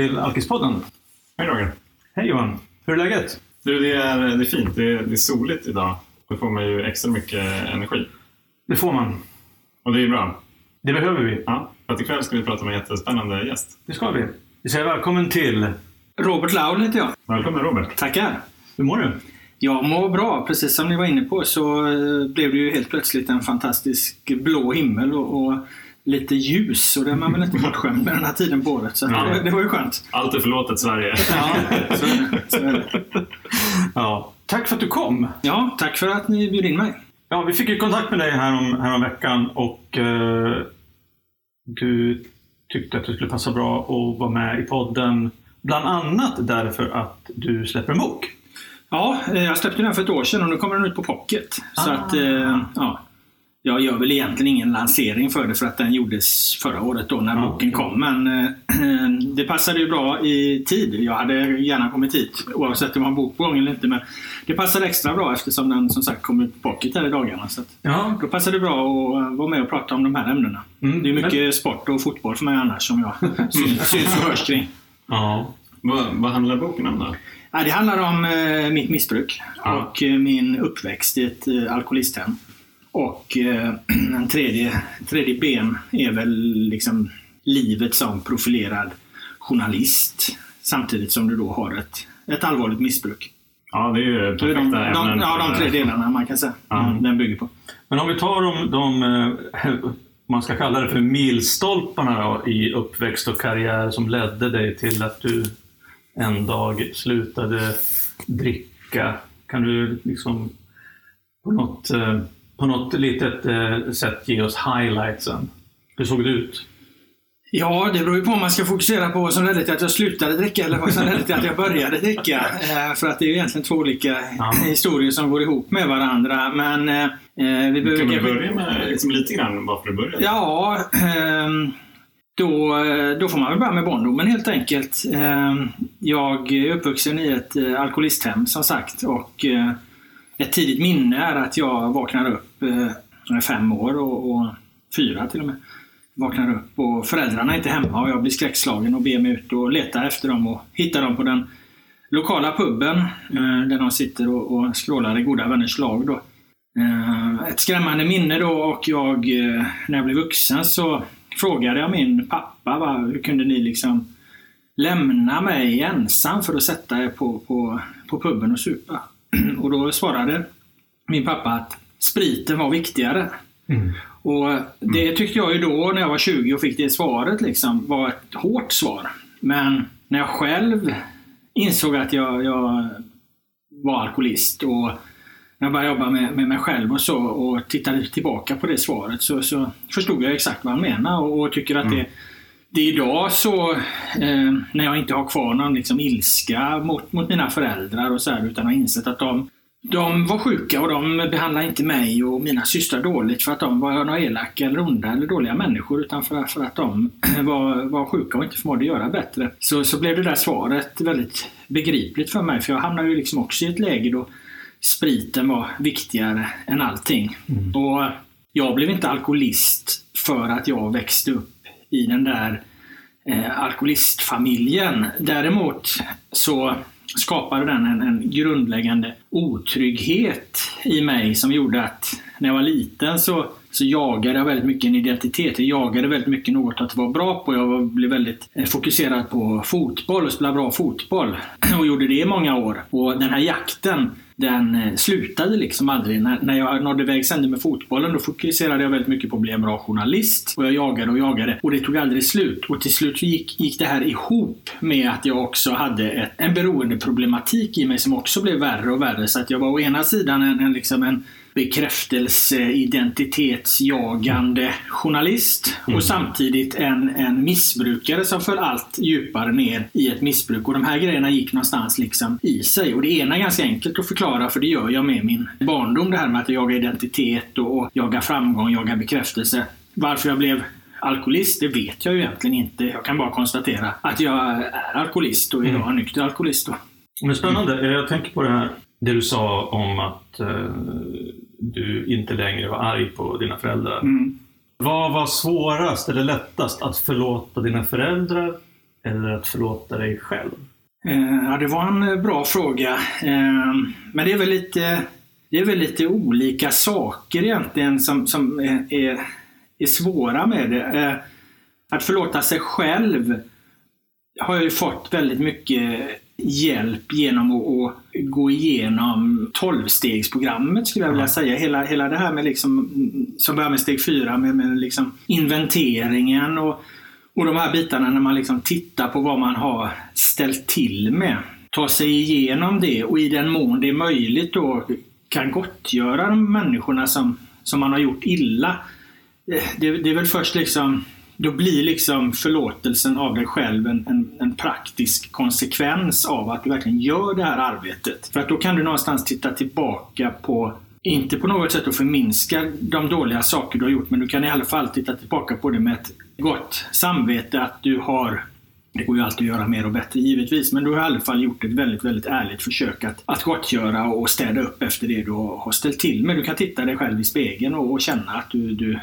till Alkispodden. Hej Roger. Hej Johan. Hur är läget? Du, det är, det är fint. Det är, det är soligt idag. Då får man ju extra mycket energi. Det får man. Och det är bra. Det behöver vi. Ja, för att ikväll ska vi prata med en jättespännande gäst. Det ska vi. Vi säger välkommen till... Robert Laul heter jag. Välkommen Robert. Tackar. Hur mår du? Jag mår bra. Precis som ni var inne på så eh, blev det ju helt plötsligt en fantastisk blå himmel och, och lite ljus. Och det är man väl inte bortskämd med den här tiden på året. Så Ja. det, var- det var ju skönt. Allt är förlåtet Sverige. Ja, så är det. Så är det. Ja. Tack för att du kom. ja, tack för att ni bjöd in mig. Ja, vi fick ju kontakt med dig här om, här om veckan och eh, du tyckte att det skulle passa bra att vara med i podden. Bland annat därför att du släpper en bok. Ja, eh, jag släppte den för ett år sedan och nu kommer den ut på pocket. Så Ah. att, eh, ja. Jag gör väl egentligen ingen lansering för det för att den gjordes förra året då när boken kom. Men eh, det passade ju bra i tid. Jag hade gärna kommit hit oavsett om det var en bok på gång eller inte. Men det passade extra bra eftersom den som sagt kom ut pocket här i dagarna. Så Ja. då passade det bra att eh, vara med och prata om de här ämnena. Mm, Det är mycket sport och fotboll för mig annars som jag syns, syns och hörs kring. ja. vad, vad handlar boken om då? Ja, det handlar om eh, mitt missbruk Ja. och eh, min uppväxt i ett eh, alkoholisthem. Och eh, en tredje, tredje ben är väl liksom livet som profilerad journalist. Samtidigt som du då har ett, ett allvarligt missbruk. Ja, det är ju perfekta de, de, ämnen. ja, de tre delarna man kan säga Ja. mm, den bygger på. Men om vi tar de, de eh, man ska kalla det för milstolparna då, i uppväxt och karriär som ledde dig till att du en dag slutade dricka. Kan du liksom på något, eh, på något litet eh, sätt ge oss highlightsen? Hur såg det ut? Ja, det beror ju på om man ska fokusera på vad som ledde till att jag slutade dricka eller vad som ledde till att jag började dricka. Eh, För att det är ju egentligen två olika Ja. historier som går ihop med varandra. Men eh, eh, vi behöver Kan kanske- börja med liksom lite grann varför du började? Ja, ehm, då, eh, då får man väl börja med barndomen helt enkelt. Ehm, Jag är uppvuxen i ett eh, alkoholisthem som sagt och eh, ett tidigt minne är att jag vaknar upp, eh, jag är fem år och, och fyra till och med. Vaknar upp och föräldrarna är inte hemma och jag blir skräckslagen och ber mig ut och leta efter dem och hittar dem på den lokala puben eh, där de sitter och, och skrålar i goda vänners lag. Då. Eh, Ett skrämmande minne då och jag, eh, när jag blev vuxen så frågade jag min pappa, va, hur kunde ni liksom lämna mig ensam för att sätta er på, på, på puben och supa? Och då svarade min pappa att spriten var viktigare. Och det tyckte jag ju då när jag var 20 och fick det svaret liksom var ett hårt svar. Men när jag själv insåg att jag, jag var alkoholist och när jag började jobba med, med mig själv och så och tittade tillbaka på det svaret så, så förstod jag exakt vad han menade och, och tycker att det, det är idag så eh, när jag inte har kvar någon liksom, ilska mot, mot mina föräldrar och så här, utan har insett att de de var sjuka och de behandlade inte mig och mina systrar dåligt för att de var några elaka eller onda eller dåliga människor utan för, för att de var, var sjuka och inte förmådde göra bättre. Så, så blev det där svaret väldigt begripligt för mig för jag hamnade ju liksom också i ett läge då spriten var viktigare än allting. Och jag blev inte alkoholist för att jag växte upp i den där eh, alkoholistfamiljen. Däremot så skapade den en, en grundläggande otrygghet i mig som gjorde att när jag var liten så, så jagade jag väldigt mycket en identitet. Jag jagade väldigt mycket något att vara bra på. Jag var, blev väldigt eh, fokuserad på fotboll och spela bra fotboll. Och gjorde det i många år. Och den här jakten den eh, slutade liksom aldrig. När, när jag nådde vägs ände med fotbollen då fokuserade jag väldigt mycket på att bli en bra journalist. Och jag jagade och jagade och det tog aldrig slut. Och till slut gick, gick det här ihop med att jag också hade ett, en beroendeproblematik i mig som också blev värre och värre. Så att jag var å ena sidan en, en, liksom en bekräftelse, identitetsjagande journalist och samtidigt en, en missbrukare som föll allt djupare ner i ett missbruk. Och de här grejerna gick någonstans liksom i sig. Och det ena är ganska enkelt att förklara för det gör jag med min barndom. Det här med att jag jagar identitet och, jagar framgång, jagar bekräftelse. Varför jag blev alkoholist, det vet jag ju egentligen inte. Jag kan bara konstatera att jag är alkoholist och idag är nykter alkoholist. Då. Men spännande. Jag tänker på det här det du sa om att eh, du inte längre var arg på dina föräldrar. Mm. Vad var svårast eller lättast? Att förlåta dina föräldrar eller att förlåta dig själv? Eh, ja, det var en eh, bra fråga. Eh, men det är väl lite, det är väl lite olika saker egentligen som, som är, är, är svåra med det. Att förlåta sig själv har jag ju fått väldigt mycket hjälp genom att, gå igenom tolvstegsprogrammet skulle jag vilja säga. Hela, hela det här med liksom, som börjar med steg fyra med, med liksom inventeringen och, och de här bitarna när man liksom tittar på vad man har ställt till med. Ta sig igenom det och i den mån det är möjligt då kan gottgöra de människorna som, som man har gjort illa. Det, det är väl först liksom då blir liksom förlåtelsen av dig själv en, en, en, praktisk konsekvens av att du verkligen gör det här arbetet. För att då kan du någonstans titta tillbaka på, inte på något sätt att förminska de dåliga saker du har gjort, men du kan i alla fall titta tillbaka på det med ett gott samvete att du har det går ju alltid att göra mer och bättre givetvis, men du har i alla fall gjort ett väldigt, väldigt ärligt försök att, att gottgöra och städa upp efter det du har ställt till med. Du kan titta dig själv i spegeln och, och känna att du, du,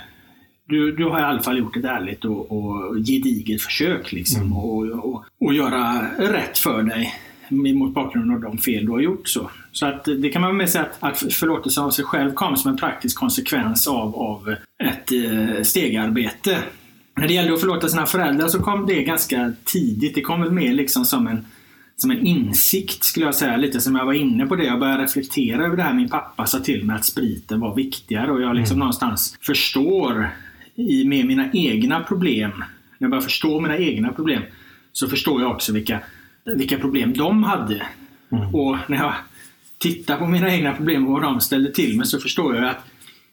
du, du har i alla fall gjort ett ärligt och, och gediget försök liksom mm. och, och, och göra rätt för dig mot bakgrund av de fel du har gjort. Så, så att det kan man väl säga att, att förlåtelse av sig själv kom som en praktisk konsekvens av, av ett eh, stegarbete. När det gällde att förlåta sina föräldrar så kom det ganska tidigt. Det kom väl mer liksom som en, som en insikt skulle jag säga. Lite som jag var inne på det. Jag började reflektera över det här. Min pappa sa till mig att spriten var viktigare och jag liksom mm. någonstans förstår i, med mina egna problem, när jag börjar förstå mina egna problem, så förstår jag också vilka, vilka problem de hade. Mm. Och när jag tittar på mina egna problem och vad de ställde till med så förstår jag att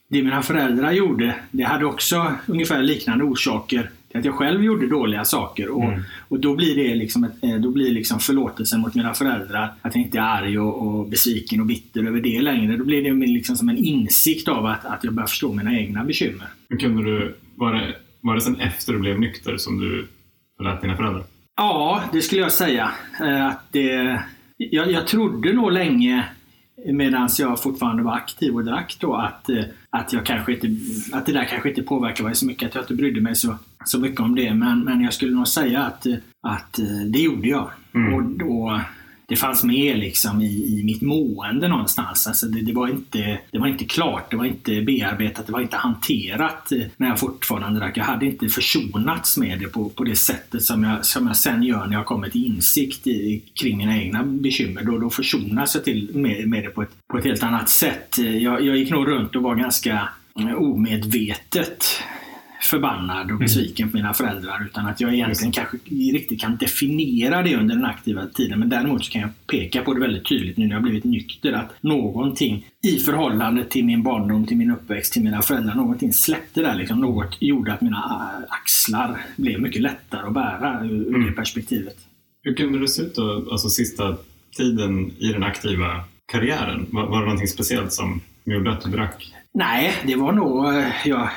det mina föräldrar gjorde, det hade också ungefär liknande orsaker att jag själv gjorde dåliga saker. Och, mm. och då blir det liksom, ett, eh, då blir liksom förlåtelsen mot mina föräldrar, att jag inte är arg och, och besviken och bitter över det längre. Då blir det liksom som en insikt av att, att jag börjar förstå mina egna bekymmer. Men kunde du, var, det, var det sen efter du blev nykter som du förlät dina föräldrar? Ja, det skulle jag säga. Eh, att det, jag, jag trodde nog länge Medan jag fortfarande var aktiv och drack då att, eh, att, jag kanske inte, att det där kanske inte påverkade mig så mycket. Att jag inte brydde mig så, så mycket om det. Men, men jag skulle nog säga att, att eh, det gjorde jag. Mm. Och då, det fanns med liksom i, i mitt mående någonstans. Alltså det, det, var inte, det var inte klart, det var inte bearbetat, det var inte hanterat eh, när jag fortfarande drack. Jag hade inte försonats med det på, på det sättet som jag, som jag sen gör när jag kommer till insikt i, kring mina egna bekymmer. Då, då försonas jag till med, med det på ett, på ett helt annat sätt. Jag, jag gick nog runt och var ganska eh, omedvetet förbannad och mm. besviken på mina föräldrar utan att jag egentligen kanske riktigt kan definiera det under den aktiva tiden. Men däremot så kan jag peka på det väldigt tydligt nu när jag blivit nykter att någonting i förhållande till min barndom, till min uppväxt, till mina föräldrar, någonting släppte där. Liksom. Något gjorde att mina axlar blev mycket lättare att bära ur mm. det perspektivet. Hur kunde det se ut då, alltså sista tiden i den aktiva karriären? Var, var det någonting speciellt som gjorde att du drack? Nej, det var nog... Jag,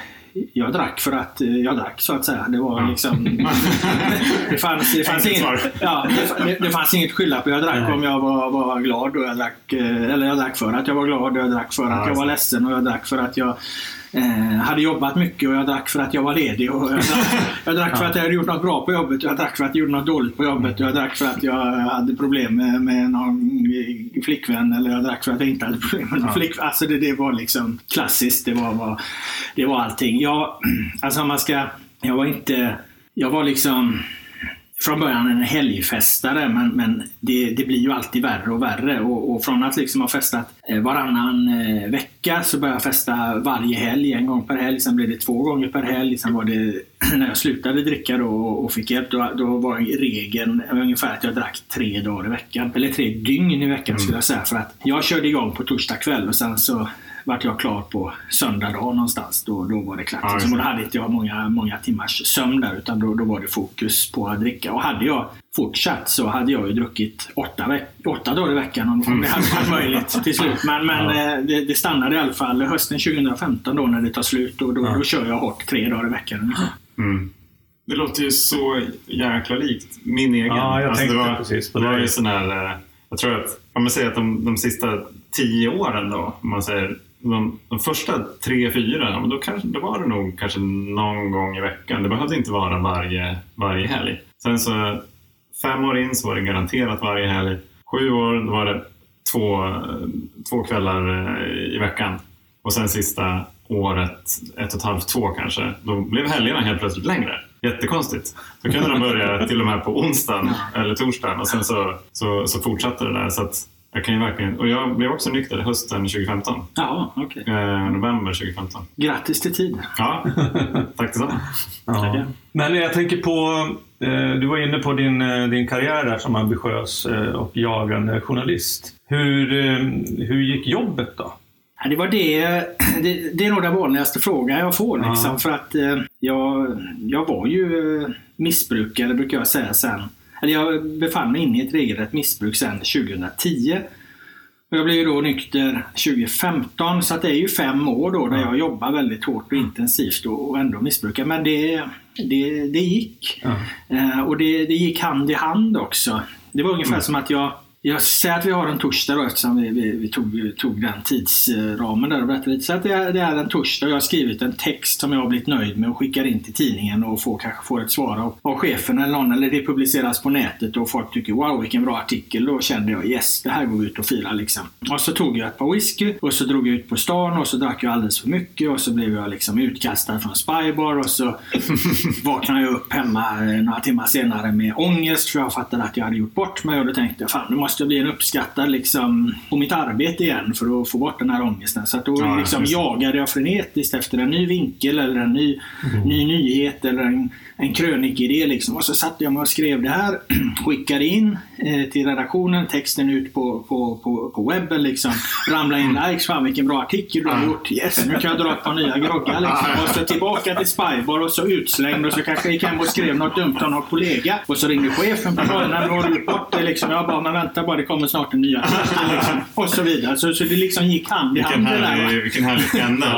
jag drack för att eh, jag drack så att säga. Det var ja. liksom... det, fanns, det, fanns inget, ja, det, det fanns inget skylla på. Jag drack Nej. om jag var, var glad och jag drack, eh, eller jag drack för att jag var glad och jag drack för att ja, jag var ledsen och jag drack för att jag eh, hade jobbat mycket och jag drack för att jag var ledig. Och jag drack, jag drack för att jag hade gjort något bra på jobbet och jag drack för att jag gjorde något dåligt på jobbet. Och jag drack för att jag hade problem med, med någon flickvän eller jag drack för att jag inte hade problem med någon ja. flickvän. Alltså det, det var liksom klassiskt. Det var, var, det var allting. Jag, alltså man ska, jag var inte, jag var liksom från början en helgfestare men, men det, det, blir ju alltid värre och värre. Och, och från att liksom ha festat eh, varannan eh, vecka så började jag festa varje helg, en gång per helg. Sen blev det två gånger per helg. Sen var det när jag slutade dricka då och fick hjälp, då, då var regeln ungefär att jag drack tre dagar i veckan. Eller tre dygn i veckan mm. skulle jag säga. För att jag körde igång på torsdag kväll och sen så vart jag klar på söndag dag någonstans. Då, då var det klart. Ja, liksom, då hade inte jag många, många timmars sömn där utan då, då var det fokus på att dricka. Och hade jag fortsatt så hade jag ju druckit åtta, åtta dagar i veckan om, om det hade varit möjligt till slut. Men, men ja. Eh, det, det, stannade i alla fall hösten 2015 då när det tar slut. Och då, ja. då kör jag hårt tre dagar i veckan. Mm. Det låter ju så jäkla likt min egen. Ja, jag alltså, tänkte det var, precis på det. Var ju sån här, eh, jag tror att, om man säger att de, de sista tio åren då, om man säger de, de första tre, fyra, då, kanske, då var det nog kanske någon gång i veckan. Det behövde inte vara varje, varje helg. Sen så Fem år in så var det garanterat varje helg. Sju år då var det två, två kvällar eh, i veckan. Och sen sista året, ett och ett halvt, två kanske, då blev helgerna helt plötsligt längre. Jättekonstigt. Då kunde de börja till och med på onsdagen eller torsdagen och sen så, så, så fortsatte det där. Så att jag kan ju verkligen, och jag blev också nykter hösten 2015. Ja, okej. Eh, november 2015. Grattis till tid. Ja, tack detsamma. Ja. Men jag tänker på, eh, du var inne på din, eh, din karriär där som ambitiös eh, och jagande journalist. Hur, eh, hur gick jobbet då? Ja, det var det, det. Det är nog den vanligaste frågan jag får. Liksom, Ja. För att eh, jag, jag var ju missbrukare, brukar jag säga sen. Jag befann mig inne i ett regelrätt missbruk sen 2010. Och jag blev då nykter 2015, så att det är ju fem år då där jag jobbar väldigt hårt och intensivt och, ändå missbrukar. Men det, det, det gick. Eh, och det, det gick hand i hand också. Det var ungefär som att jag jag säger att vi har en torsdag då eftersom vi, vi, vi tog, tog den tidsramen där och berättade lite. Så att det är, det är en torsdag och jag har skrivit en text som jag har blivit nöjd med och skickar in till tidningen och får, kanske får ett svar av, av chefen eller någon eller det publiceras på nätet och folk tycker wow vilken bra artikel. Då kände jag yes, det här går ut och firar liksom. Och så tog jag ett par whisky och så drog jag ut på stan och så drack jag alldeles för mycket och så blev jag liksom utkastad från Spybar och så vaknade jag upp hemma eh, några timmar senare med ångest för jag fattade att jag hade gjort bort mig och då tänkte jag fan nu måste jag bli en uppskattad liksom på mitt arbete igen för att få bort den här ångesten. Så att då Ja, liksom jagade jag frenetiskt efter en ny vinkel eller en ny, ny nyhet eller en, en krönikidé liksom. Och så satte jag mig och skrev det här, skickade in eh, till redaktionen, texten ut på, på, på, på webben liksom. Ramlade in likes, fan vilken bra artikel du har gjort. Yes, nu kan jag dra ett par nya groggar liksom. Och så tillbaka till Spybar och så utslängd och så kanske jag gick hem och skrev något dumt till någon kollega. Och så ringde chefen på morgonen och gjort bort det liksom. Jag bara, men vänta bara, det kommer snart en ny artikel liksom. Och så vidare. Så, så det liksom gick hand i Vilken hand va. härlig, vilken härlig pendel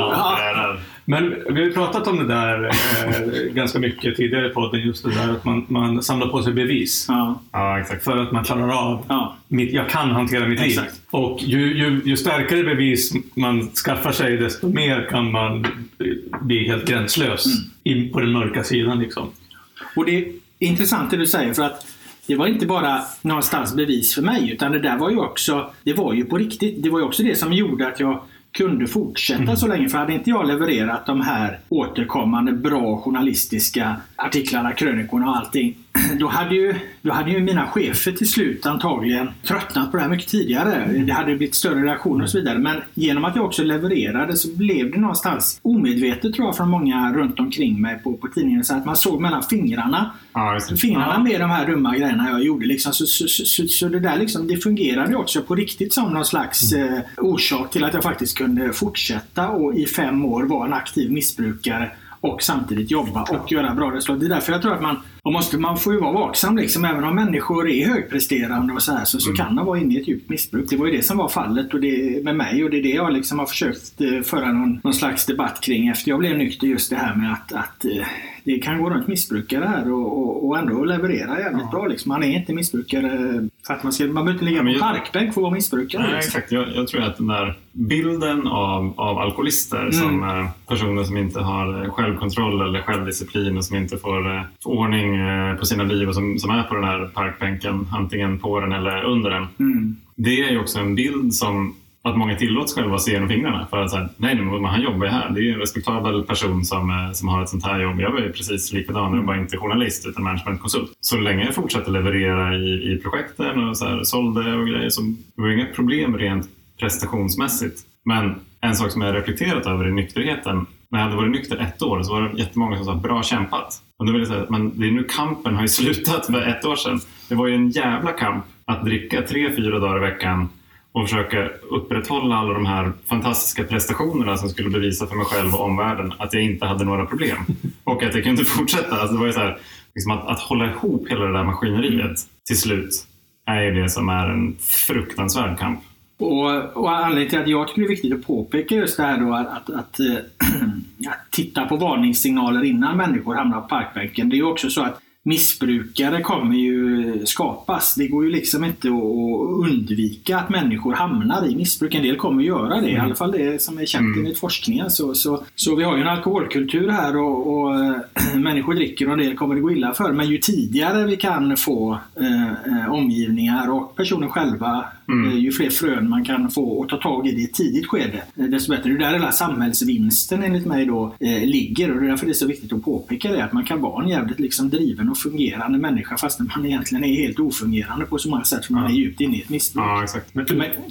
Men vi har pratat om det där eh, ganska mycket tidigare i podden, just det där att man, man samlar på sig bevis. Ja, Ja, exakt. För att man klarar av, ja. mitt, jag kan hantera mitt liv. Exakt. Och ju, ju, ju starkare bevis man skaffar sig, desto mer kan man bli helt gränslös in på den mörka sidan. Liksom. Och det är intressant det du säger för att det var inte bara någonstans bevis för mig utan det där var ju också, det var ju på riktigt. Det var ju också det som gjorde att jag kunde fortsätta så länge. För hade inte jag levererat de här återkommande bra journalistiska artiklarna, krönikorna och allting. Då hade, ju, då hade ju mina chefer till slut antagligen tröttnat på det här mycket tidigare. Det hade blivit större reaktioner och så vidare. Men genom att jag också levererade så blev det någonstans omedvetet tror jag från många runt omkring mig på, på tidningen. Så att man såg mellan fingrarna Ja, fingrarna med de här dumma grejerna jag gjorde. Liksom. Så, så, så, så, det där liksom, det fungerade också på riktigt som någon slags eh, orsak till att jag faktiskt kunde fortsätta och i fem år vara en aktiv missbrukare och samtidigt jobba och göra bra resultat. Det är därför jag tror att man, man, måste, man får ju vara vaksam. Liksom. Även om människor är högpresterande och så här så, så kan de vara inne i ett djupt missbruk. Det var ju det som var fallet och det, med mig och det är det jag liksom har försökt eh, föra någon, någon slags debatt kring efter jag blev nykter. Just det här med att, att eh, det kan gå runt missbrukare här och, och, och ändå leverera jävligt bra. Liksom. Man är inte missbrukare för att man ska... Man behöver inte ligga Ja, på jag- parkbänk för att vara missbrukare. Nej, liksom. exakt. Jag, jag tror att den där bilden av, av alkoholister som eh, personer som inte har eh, självkontroll eller självdisciplin och som inte får, eh, ordning på sina liv och som, som är på den här parkbänken, antingen på den eller under den. Mm. Det är ju också en bild som att många tillåts själva se genom fingrarna. För att säga, nej, nej, men han jobbar ju här. Det är ju en respektabel person som, eh, som har ett sånt här jobb. Jag var ju precis likadan. Jag var inte journalist utan managementkonsult. Så länge jag fortsatte leverera i, i projekten och så här, sålde och grejer så det var ju inga problem rent prestationsmässigt. Men en sak som jag reflekterat över i nykterheten. När jag hade varit nykter ett år så var det jättemånga som sa bra kämpat. Och då vill jag säga men det är nu kampen har ju slutat för ett år sedan. Det var ju en jävla kamp att dricka tre, fyra dagar i veckan och försöka upprätthålla alla de här fantastiska prestationerna som skulle bevisa för mig själv och omvärlden att jag inte hade några problem. Och att jag kunde fortsätta. Alltså det var ju så här, liksom att, att hålla ihop hela det där maskineriet till slut är ju det som är en fruktansvärd kamp. Och, och anledningen till att jag tycker det är viktigt att påpeka just det här då att, att, att, eh, att titta på varningssignaler innan människor hamnar på parkbänken. Det är ju också så att missbrukare kommer ju skapas. Det går ju liksom inte att undvika att människor hamnar i missbruk. En del kommer göra det, mm. i alla fall det som är känt mm. enligt forskningen. Så, så, så vi har ju en alkoholkultur här och, och människor dricker och en del kommer det gå illa för. Men ju tidigare vi kan få eh, eh omgivningar och personer själva, mm. eh, ju fler frön man kan få och ta tag i det i ett tidigt skede, eh, desto bättre. Det är där hela samhällsvinsten enligt mig då eh, ligger och det är därför det är så viktigt att påpeka det, att man kan vara en jävligt liksom driven och fungerande människa fastän man egentligen är helt ofungerande på så många sätt för man är djupt inne i ett missbruk. Ja, exakt. Men,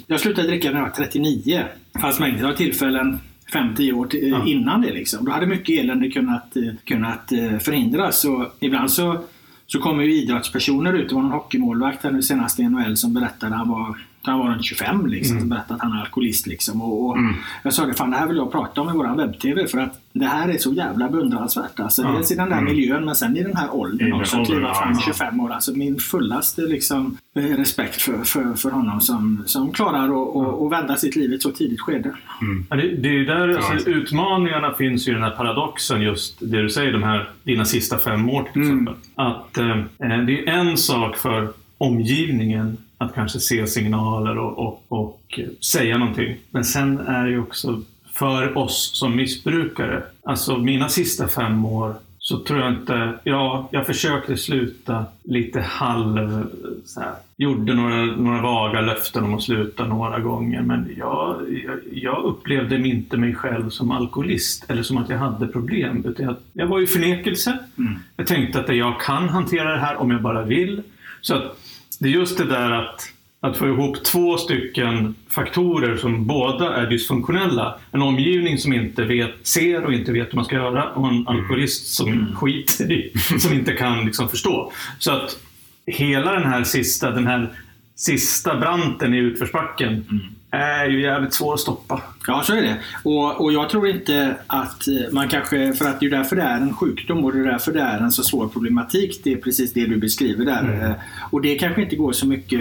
jag slutade dricka när jag var 39. Fanns mängder av tillfällen 5-10 år ja. innan det. Liksom. Då hade mycket elände kunnat, eh, kunnat förhindras. Så ibland så, så kommer ju idrottspersoner ut. Det var någon hockeymålvakt här nu senast i NHL som berättade, han var han var runt 25 liksom, mm. som berättade att han är alkoholist. Liksom. Och, och mm. Jag sa det, fan det här vill jag prata om i våran webb-tv för att det här är så jävla beundransvärt. Alltså, ja. Dels i den där mm. miljön men sen i den här åldern också. Att kliva fram 25 år. Alltså, min fullaste liksom, eh, respekt för, för, för honom som, som klarar att mm. vända sitt liv i ett så tidigt skede. Mm. Ja, det, det är där alltså, utmaningarna finns ju i den här paradoxen just det du säger, de här dina sista fem år till mm. exempel. Att eh, eh, det är en sak för omgivningen att kanske se signaler och, och, och säga någonting. Men sen är det ju också för oss som missbrukare, alltså mina sista fem år så tror jag inte, ja, jag försökte sluta lite halv, så här, gjorde några, några vaga löften om att sluta några gånger, men jag, jag, jag upplevde inte mig själv som alkoholist eller som att jag hade problem. Utan jag, jag var i förnekelse. Mm. Jag tänkte att jag kan hantera det här om jag bara vill. Så att det är just det där att, att få ihop två stycken faktorer som båda är dysfunktionella. En omgivning som inte vet, ser och inte vet hur man ska göra och en mm. alkoholist som mm. skiter i, som inte kan liksom förstå. Så att hela den här sista, den här sista branten i utförsbacken mm är ju jävligt svår att stoppa. Ja, så är det. Och, och jag tror inte att man kanske, för att det är därför det är en sjukdom och det är därför det är en så svår problematik. Det är precis det du beskriver där. Mm. Eh, och det kanske inte går så mycket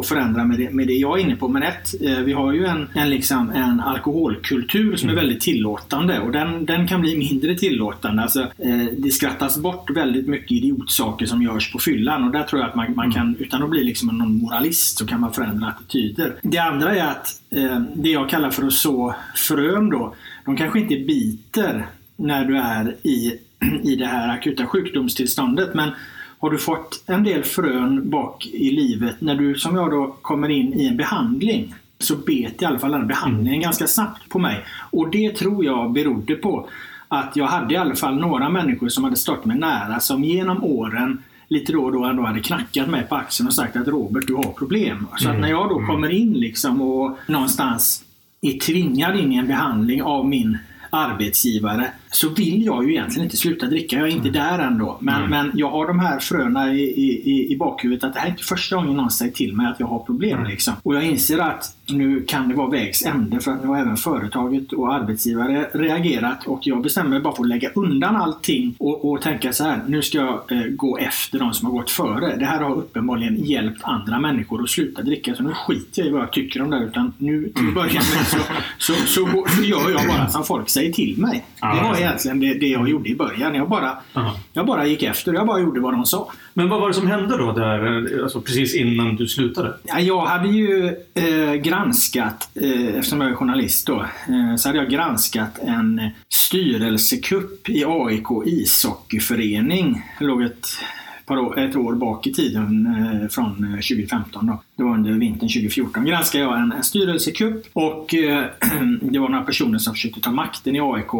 att förändra med det, med det jag är inne på. Men ett, eh, vi har ju en, en, liksom, en alkoholkultur som mm. är väldigt tillåtande och den, den kan bli mindre tillåtande. Alltså, eh, det skrattas bort väldigt mycket idiotsaker som görs på fyllan och där tror jag att man, man mm. kan, utan att bli liksom någon moralist, så kan man förändra attityder. Det andra är att eh, det jag kallar för att så frön då, de kanske inte biter när du är i, i det här akuta sjukdomstillståndet. Men har du fått en del frön bak i livet när du som jag då kommer in i en behandling så bet i alla fall den behandlingen mm. ganska snabbt på mig. Och det tror jag berodde på att jag hade i alla fall några människor som hade stått mig nära som genom åren lite då och då ändå hade knackat mig på axeln och sagt att Robert, du har problem. Så att när jag då mm. kommer in liksom och någonstans är tvingad in i en behandling av min arbetsgivare så vill jag ju egentligen inte sluta dricka. Jag är inte mm. där ändå. Men, mm. men jag har de här fröna i, i, i bakhuvudet att det här är inte första gången någon säger till mig att jag har problem. Mm. Liksom. Och jag inser att nu kan det vara vägs ände för att nu har även företaget och arbetsgivare reagerat och jag bestämmer mig bara för att lägga undan allting och, och tänka så här. Nu ska jag eh, gå efter de som har gått före. Det här har uppenbarligen hjälpt andra människor att sluta dricka så nu skiter jag i vad jag tycker om det utan nu till mm. början så, så, så, så, gör jag bara som folk säger till mig. Det var egentligen det, det jag gjorde i början. Jag bara, jag bara gick efter. Jag bara gjorde vad de sa. Men vad var det som hände då där, alltså precis innan du slutade? Ja, jag hade ju eh, granskat, eh, eftersom jag är journalist då, eh, så hade jag granskat en styrelsekupp i AIK ishockeyförening. Det låg ett par ett år bak i tiden eh, från 2015. Då. Det var under vintern 2014. granskade jag en, en styrelsekupp och eh, det var några personer som försökte ta makten i AIK.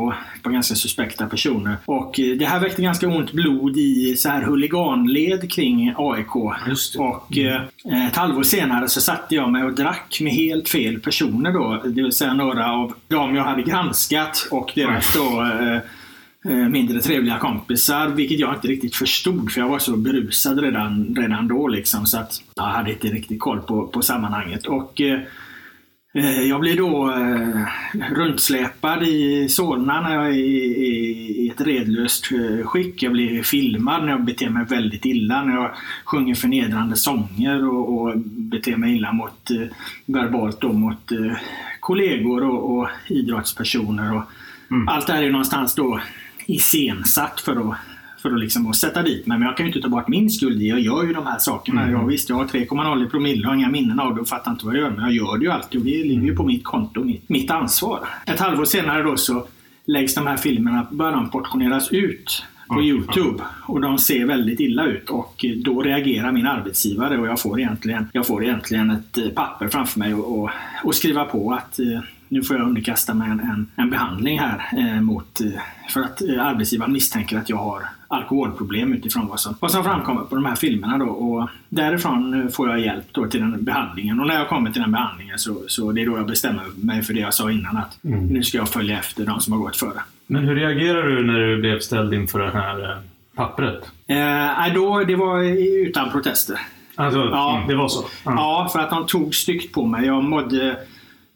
På ganska suspekta personer. Och eh, det här väckte ganska ont blod i så här huliganled kring AIK. Och eh, ett halvår senare så satte jag mig och drack med helt fel personer då. Det vill säga några av dem jag hade granskat och deras då eh, Eh, mindre trevliga kompisar, vilket jag inte riktigt förstod för jag var så berusad redan, redan då. Liksom, så att jag hade inte riktigt koll på, på sammanhanget. Och eh, eh Jag blir då eh, runtsläpad i Solna när jag i, i, ett redlöst eh, skick. Jag blir filmad när jag beter mig väldigt illa, när jag sjunger förnedrande sånger och, och beter mig illa mot, eh, verbalt då, mot kollegor och, och idrottspersoner. Och, mm. Allt det här är någonstans då iscensatt för att, för att, liksom, att sätta dit mig. Men jag kan ju inte ta bort min skuld i. Jag gör ju de här sakerna. Mm. Jag, visst, jag har 3,0 i promille och inga minnen av det och fattar inte vad jag gör. Men jag gör det ju alltid och det ligger ju på mitt konto, mitt, mitt ansvar. Ett halvår senare då så läggs de här filmerna, börjar de portioneras ut på Mm. Youtube och de ser väldigt illa ut och då reagerar min arbetsgivare och jag får egentligen, jag får egentligen ett eh, papper framför mig och, och, och skriva på att eh, nu får jag underkasta mig en, en, en behandling här eh, mot, eh, för att eh, arbetsgivaren misstänker att jag har alkoholproblem utifrån vad som, vad som framkommer på de här filmerna. Då. Och därifrån eh, får jag hjälp då till den behandlingen och när jag kommer till den behandlingen så, så det är då jag bestämmer mig för det jag sa innan att nu ska jag följa efter de som har gått före. Men hur reagerar du när du blev ställd inför det här eh, pappret? Eh, då, det var utan protester. Alltså, Ja. det var så? Ja, för att de tog styggt på mig. Jag mådde...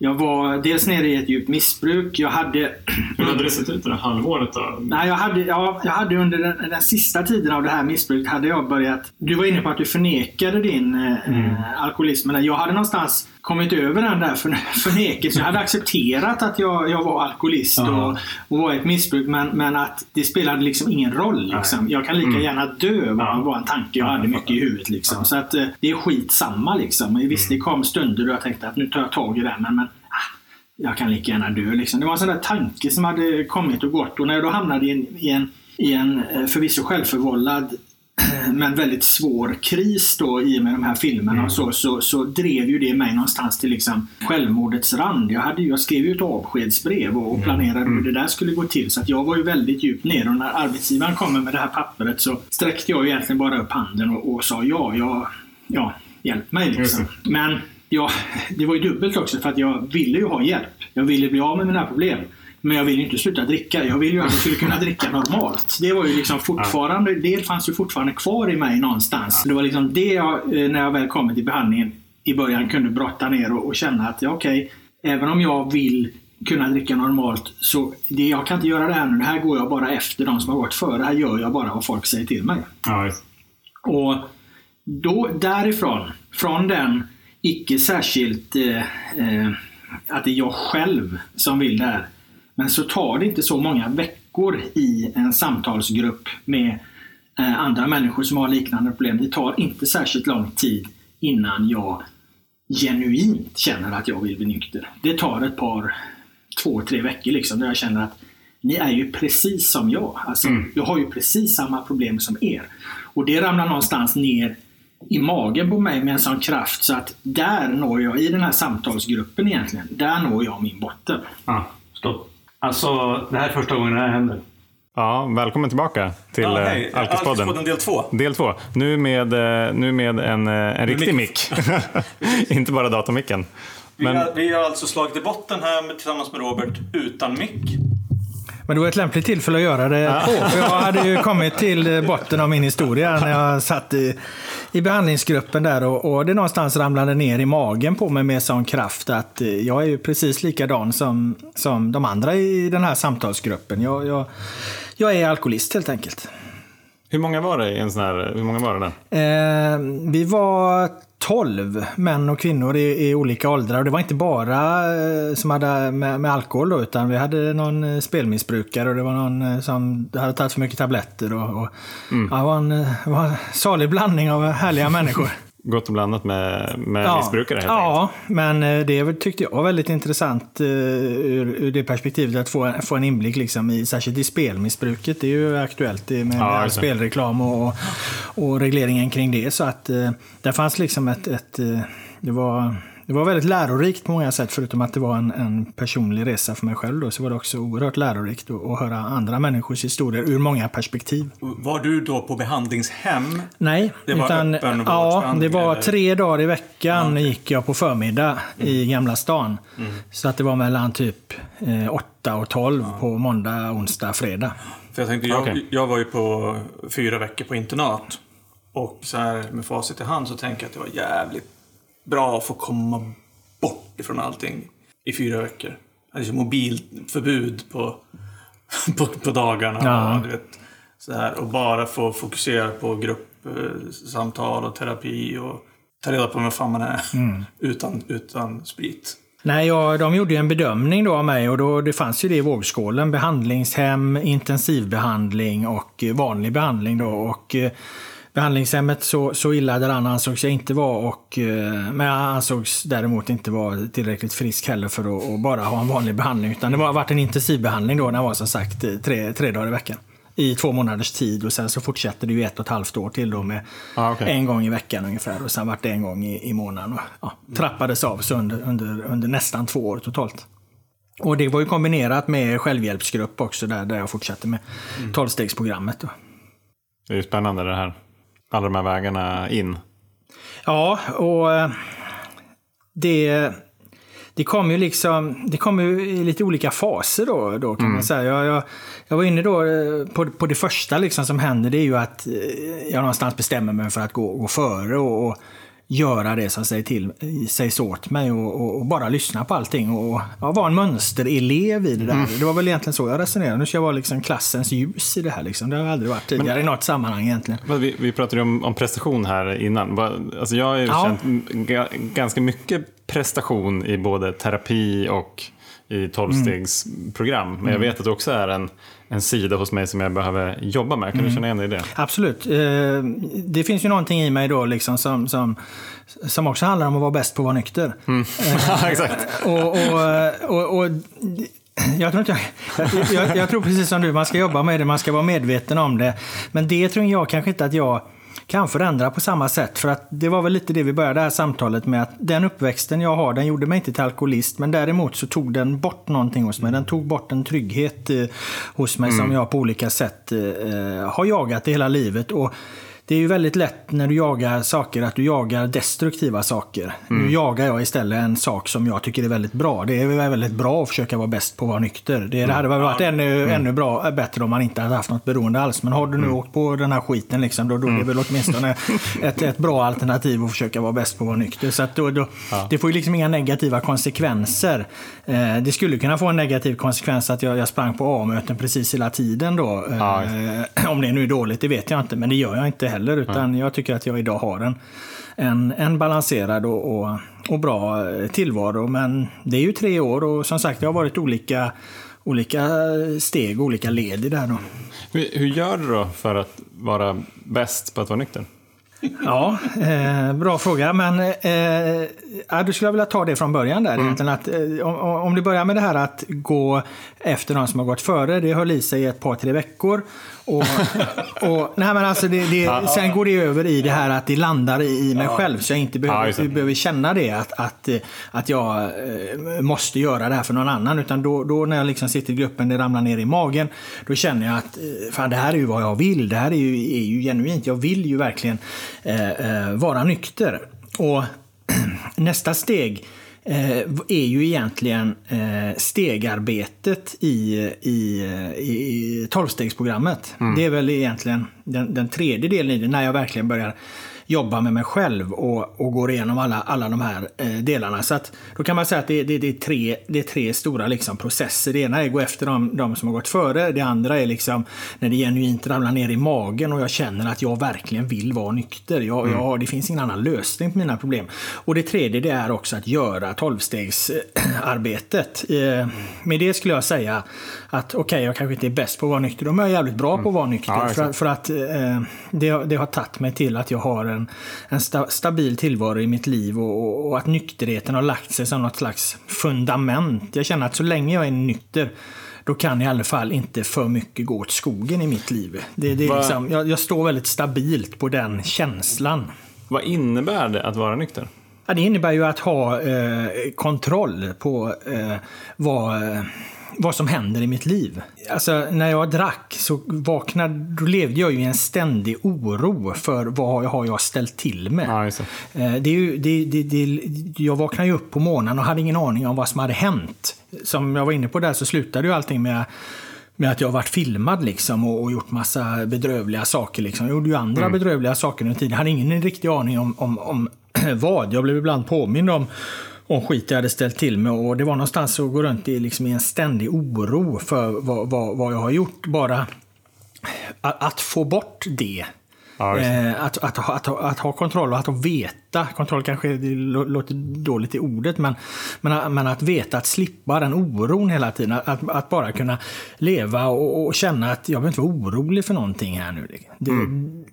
Jag var dels nere i ett djupt missbruk. Jag hade... Hur hade det sett ut det där halvåret då? Nej, jag hade, ja, jag hade under den, den sista tiden av det här missbruket hade jag börjat... Du var inne på att du förnekade din eh, alkoholism. Men jag hade någonstans kommit över den där för, förnekelsen. Jag hade accepterat att jag, jag var alkoholist Ja. och, och var ett missbruk. Men, men att det spelade liksom ingen roll. Liksom. Jag kan lika gärna dö var, var en tanke jag Ja, hade mycket i huvudet. Liksom. Så att eh, det är skitsamma liksom. Visst, det kom stunder då jag tänkte att nu tar jag tag i det. Men, men ah, jag kan lika gärna dö. Liksom. Det var en sån där tanke som hade kommit och gått. Och när jag då hamnade i en, i en, i en eh, förvisso självförvållad men väldigt svår kris då i och med de här filmerna och så, så, så drev ju det mig någonstans till liksom självmordets rand. Jag, hade jag skrev ju ett avskedsbrev och, och planerade hur det där skulle gå till. Så att jag var ju väldigt djupt ner och när arbetsgivaren kommer med det här pappret så sträckte jag ju egentligen bara upp handen och, och sa ja, ja, ja, hjälp mig liksom. Men ja, det var ju dubbelt också för att jag ville ju ha hjälp. Jag ville bli av med mina problem. Men jag ville ju inte sluta dricka. Jag ville ju att jag skulle kunna dricka normalt. Det var ju liksom fortfarande, det fanns ju fortfarande kvar i mig någonstans. Det var liksom det jag, eh, när jag väl kom till behandlingen i början kunde brotta ner och, och känna att ja, okej, även om jag vill kunna dricka normalt så det, jag kan inte göra det här nu. Det här går jag bara efter de som har gått före. Här gör jag bara vad folk säger till mig. Ja. Och då därifrån, från den icke särskilt eh, eh, att det är jag själv som vill det här. Men så tar det inte så många veckor i en samtalsgrupp med eh, andra människor som har liknande problem. Det tar inte särskilt lång tid innan jag genuint känner att jag vill bli nykter. Det tar ett par, två, tre veckor liksom där jag känner att ni är ju precis som jag. Alltså, Jag har ju precis samma problem som er. Och det ramlar någonstans ner i magen på mig med en sån kraft så att där når jag, i den här samtalsgruppen egentligen, där når jag min botten. Ja, stopp. Alltså, det här är första gången det här händer. Ja, välkommen tillbaka till Ja, hej. Alkispodden. Alkispodden del två. Del två. Nu med, eh, nu med en, eh, en riktig mick. mick. Inte bara datormicken. Vi, Men har, vi har alltså slagit i botten här med, tillsammans med Robert utan mick. Men det var ett lämpligt tillfälle att göra det på. För jag hade ju kommit till botten av min historia när jag satt i, i behandlingsgruppen där och, och det någonstans ramlade ner i magen på mig med sån kraft att eh, jag är ju precis likadan som, som de andra i den här samtalsgruppen. Jag, jag, jag är alkoholist helt enkelt. hur många var det i en sån här, hur många var det där? Eh, vi var 12 män och kvinnor i, i olika åldrar. Och det var inte bara eh, som hade med, med alkohol då, utan vi hade någon eh, spelmissbrukare och det var någon eh, som hade tagit för mycket tabletter. Och, och, ja, det, var en, det var en salig blandning av härliga människor. Gott och blandat med, med missbrukare helt enkelt. Ja, men eh, det tyckte jag var väldigt intressant eh, ur, ur det perspektivet att få, få en inblick liksom i, särskilt i spelmissbruket. Det är ju aktuellt det med, Ja, det. spelreklam och, och regleringen kring det. Så att eh, där fanns liksom ett, ett det var det var väldigt lärorikt på många sätt, förutom att det var en, en personlig resa för mig själv. Då, så var det också oerhört lärorikt att, att höra andra människors historier ur många perspektiv. Var du då på behandlingshem? Nej, Det var utan, öppen ja, det var eller? tre dagar i veckan gick jag på förmiddag i Gamla stan. Så att det var mellan typ eh, 8 och 12 på måndag, onsdag, fredag. För jag tänkte, jag, Okej. jag var ju på fyra veckor på internat. Och så här med facit i hand så tänker jag att det var jävligt bra att få komma bort ifrån allting i fyra veckor. Jag ju mobilförbud på, på, på dagarna. Ja. Och, vet, så här, och bara få fokusera på gruppsamtal och terapi och ta reda på vem fan man är utan, utan sprit. Nej, ja, de gjorde ju en bedömning då av mig och då, det fanns ju det i vågskålen. Behandlingshem, intensivbehandling och eh, vanlig behandling. Då. Och, eh, behandlingshemmet så, så illa däran ansågs jag inte vara. Och, eh, men jag ansågs däremot inte vara tillräckligt frisk heller för att, att bara ha en vanlig behandling. Utan det har varit en intensivbehandling då, när jag var som sagt eh, tre, tre dagar i veckan. I två månaders tid och sen så fortsatte det ju ett och ett halvt år till då med Ah, okej. en gång i veckan ungefär. Och sen vart det en gång i, i månaden. Och, ja, trappades av så under, under, under nästan två år totalt. Och det var ju kombinerat med självhjälpsgrupp också där, där jag fortsatte med tolvstegsprogrammet. Då. Det är ju spännande det här. Alla de här vägarna in. Ja, och eh, det, det kom ju liksom, det kom ju i lite olika faser då, då kan man säga. Jag, jag, jag var inne då eh, på, på det första liksom som händer, det är ju att eh, jag någonstans bestämmer mig för att gå, gå före och, och göra det som säger till, sägs åt mig och, och, bara lyssna på allting och ja, vara en mönsterelev i det där. Det var väl egentligen så jag resonerade. Nu ska jag vara liksom klassens ljus i det här. Liksom. Det har jag aldrig varit tidigare i något sammanhang egentligen. Men Vi, vi pratade ju om, om prestation här innan. Alltså jag har ju Ja. känt ga, ganska mycket prestation i både terapi och i tolvstegsprogram. Men jag vet att det också är en, en sida hos mig som jag behöver jobba med. Kan du känna igen dig i det? Absolut. Eh, Det finns ju någonting i mig då liksom som, som, som också handlar om att vara bäst på att vara nykter. Ja, exakt. Och, och, och, och, jag, tror inte jag, jag, jag tror precis som du, man ska jobba med det, man ska vara medveten om det. Men det tror jag kanske inte att jag kan förändra på samma sätt. För att det var väl lite det vi började det här samtalet med. att Den uppväxten jag har, den gjorde mig inte till alkoholist. Men däremot så tog den bort någonting hos mig. Den tog bort en trygghet eh, hos mig som jag på olika sätt eh, har jagat i hela livet. Och det är ju väldigt lätt när du jagar saker att du jagar destruktiva saker. Nu jagar jag istället en sak som jag tycker är väldigt bra. Det är väldigt bra att försöka vara bäst på att vara nykter. Det, det hade varit ännu, ännu bra, bättre om man inte hade haft något beroende alls. Men har du nu åkt på den här skiten, liksom, då, då är det väl åtminstone ett, ett bra alternativ att försöka vara bäst på att vara nykter. Så att då, då, Det får ju liksom inga negativa konsekvenser. Eh, det skulle kunna få en negativ konsekvens att jag, jag sprang på A-möten precis hela tiden då. Eh, Ja, om det nu är dåligt, det vet jag inte. Men det gör jag inte heller. Utan jag tycker att jag idag har en, en, en balanserad och, och, och bra eh, tillvaro. Men det är ju tre år och som sagt, det har varit olika, olika steg och olika led i det här. Då. Hur, hur gör du då för att vara bäst på att vara nykter? Ja, eh, bra fråga. Men eh, ja, du skulle vilja ta det från början där. Egentligen att, eh, om, om du börjar med det här att gå efter de som har gått före. Det höll i sig ett par, tre veckor. Och, och, nej, men alltså det, det, sen går det över i det här att det landar i mig själv. Så jag inte behöver, det. behöver känna det att, att, att jag eh, måste göra det här för någon annan. Utan då, då när jag liksom sitter i gruppen, det ramlar ner i magen. Då känner jag att eh, fan, det här är ju vad jag vill. Det här är ju, är ju genuint. Jag vill ju verkligen eh, eh, vara nykter. Och nästa steg är ju egentligen eh, stegarbetet i, i, i, tolvstegsprogrammet. Det är väl egentligen den, den tredje delen i det, när jag verkligen börjar jobba med mig själv och, och går igenom alla, alla de här eh, delarna. Så att, då kan man säga att det, det, det, är, tre, det är tre stora liksom, processer. Det ena är att gå efter de, de som har gått före. Det andra är liksom när det genuint ramlar ner i magen och jag känner att jag verkligen vill vara nykter. Jag, jag, det finns ingen annan lösning på mina problem. Och det tredje det är också att göra tolvstegsarbetet. Eh, med det skulle jag säga att okej, okay, jag kanske inte är bäst på att vara nykter. De är jävligt bra på att vara nykter. Ja, för, för att eh, det, det har tagit mig till att jag har en, en sta, stabil tillvaro i mitt liv och, och, och att nykterheten har lagt sig som något slags fundament. Jag känner att så länge jag är nykter då kan i alla fall inte för mycket gå åt skogen i mitt liv. Det, det är liksom, jag, jag står väldigt stabilt på den känslan. Vad innebär det att vara nykter? Ja, det innebär ju att ha eh, kontroll på eh, vad, eh, vad som händer i mitt liv. Alltså, när jag drack så vaknade, då levde jag ju i en ständig oro för vad har jag ställt till med. Ja, just det. Eh, Det är ju, det, det, det, jag vaknade ju upp på morgonen och hade ingen aning om vad som hade hänt. Som jag var inne på där så slutade ju allting med med att jag varit filmad liksom och, och gjort massa bedrövliga saker. Liksom. Jag gjorde ju andra bedrövliga saker under tiden. Jag hade ingen riktig aning om, om, om vad. Jag blev ibland påmind om, om skit jag hade ställt till med. Och det var någonstans att gå runt i, liksom, i en ständig oro för vad, vad, vad jag har gjort. Bara att, att få bort det Ja. Eh, att, att, ha- att, att ha kontroll och att veta, kontroll kanske låter dåligt i ordet, men, men, men att veta, att slippa den oron hela tiden. Att, bara kunna leva och, och känna att jag behöver inte vara orolig för någonting här nu. Det,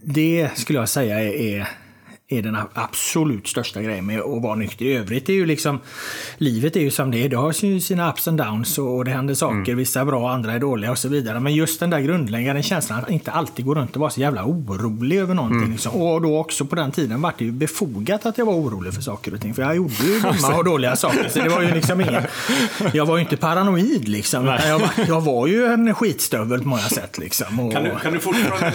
det skulle jag säga är, är är den absolut största grejen med att vara nykter. I övrigt är ju liksom, livet är ju som det är. Det har ju sina ups and downs och det händer saker. Vissa är bra, andra är dåliga och så vidare. Men just den där grundläggande känslan att inte alltid gå runt och vara så jävla orolig över någonting. Liksom. Och då också på den tiden var det ju befogat att jag var orolig för saker och ting. För jag gjorde ju dumma och dåliga saker. Så det var ju liksom ingen, jag var ju inte paranoid liksom. Jag, var- jag var ju en skitstövel på många sätt liksom. Och, Kan du, kan du fortfarande...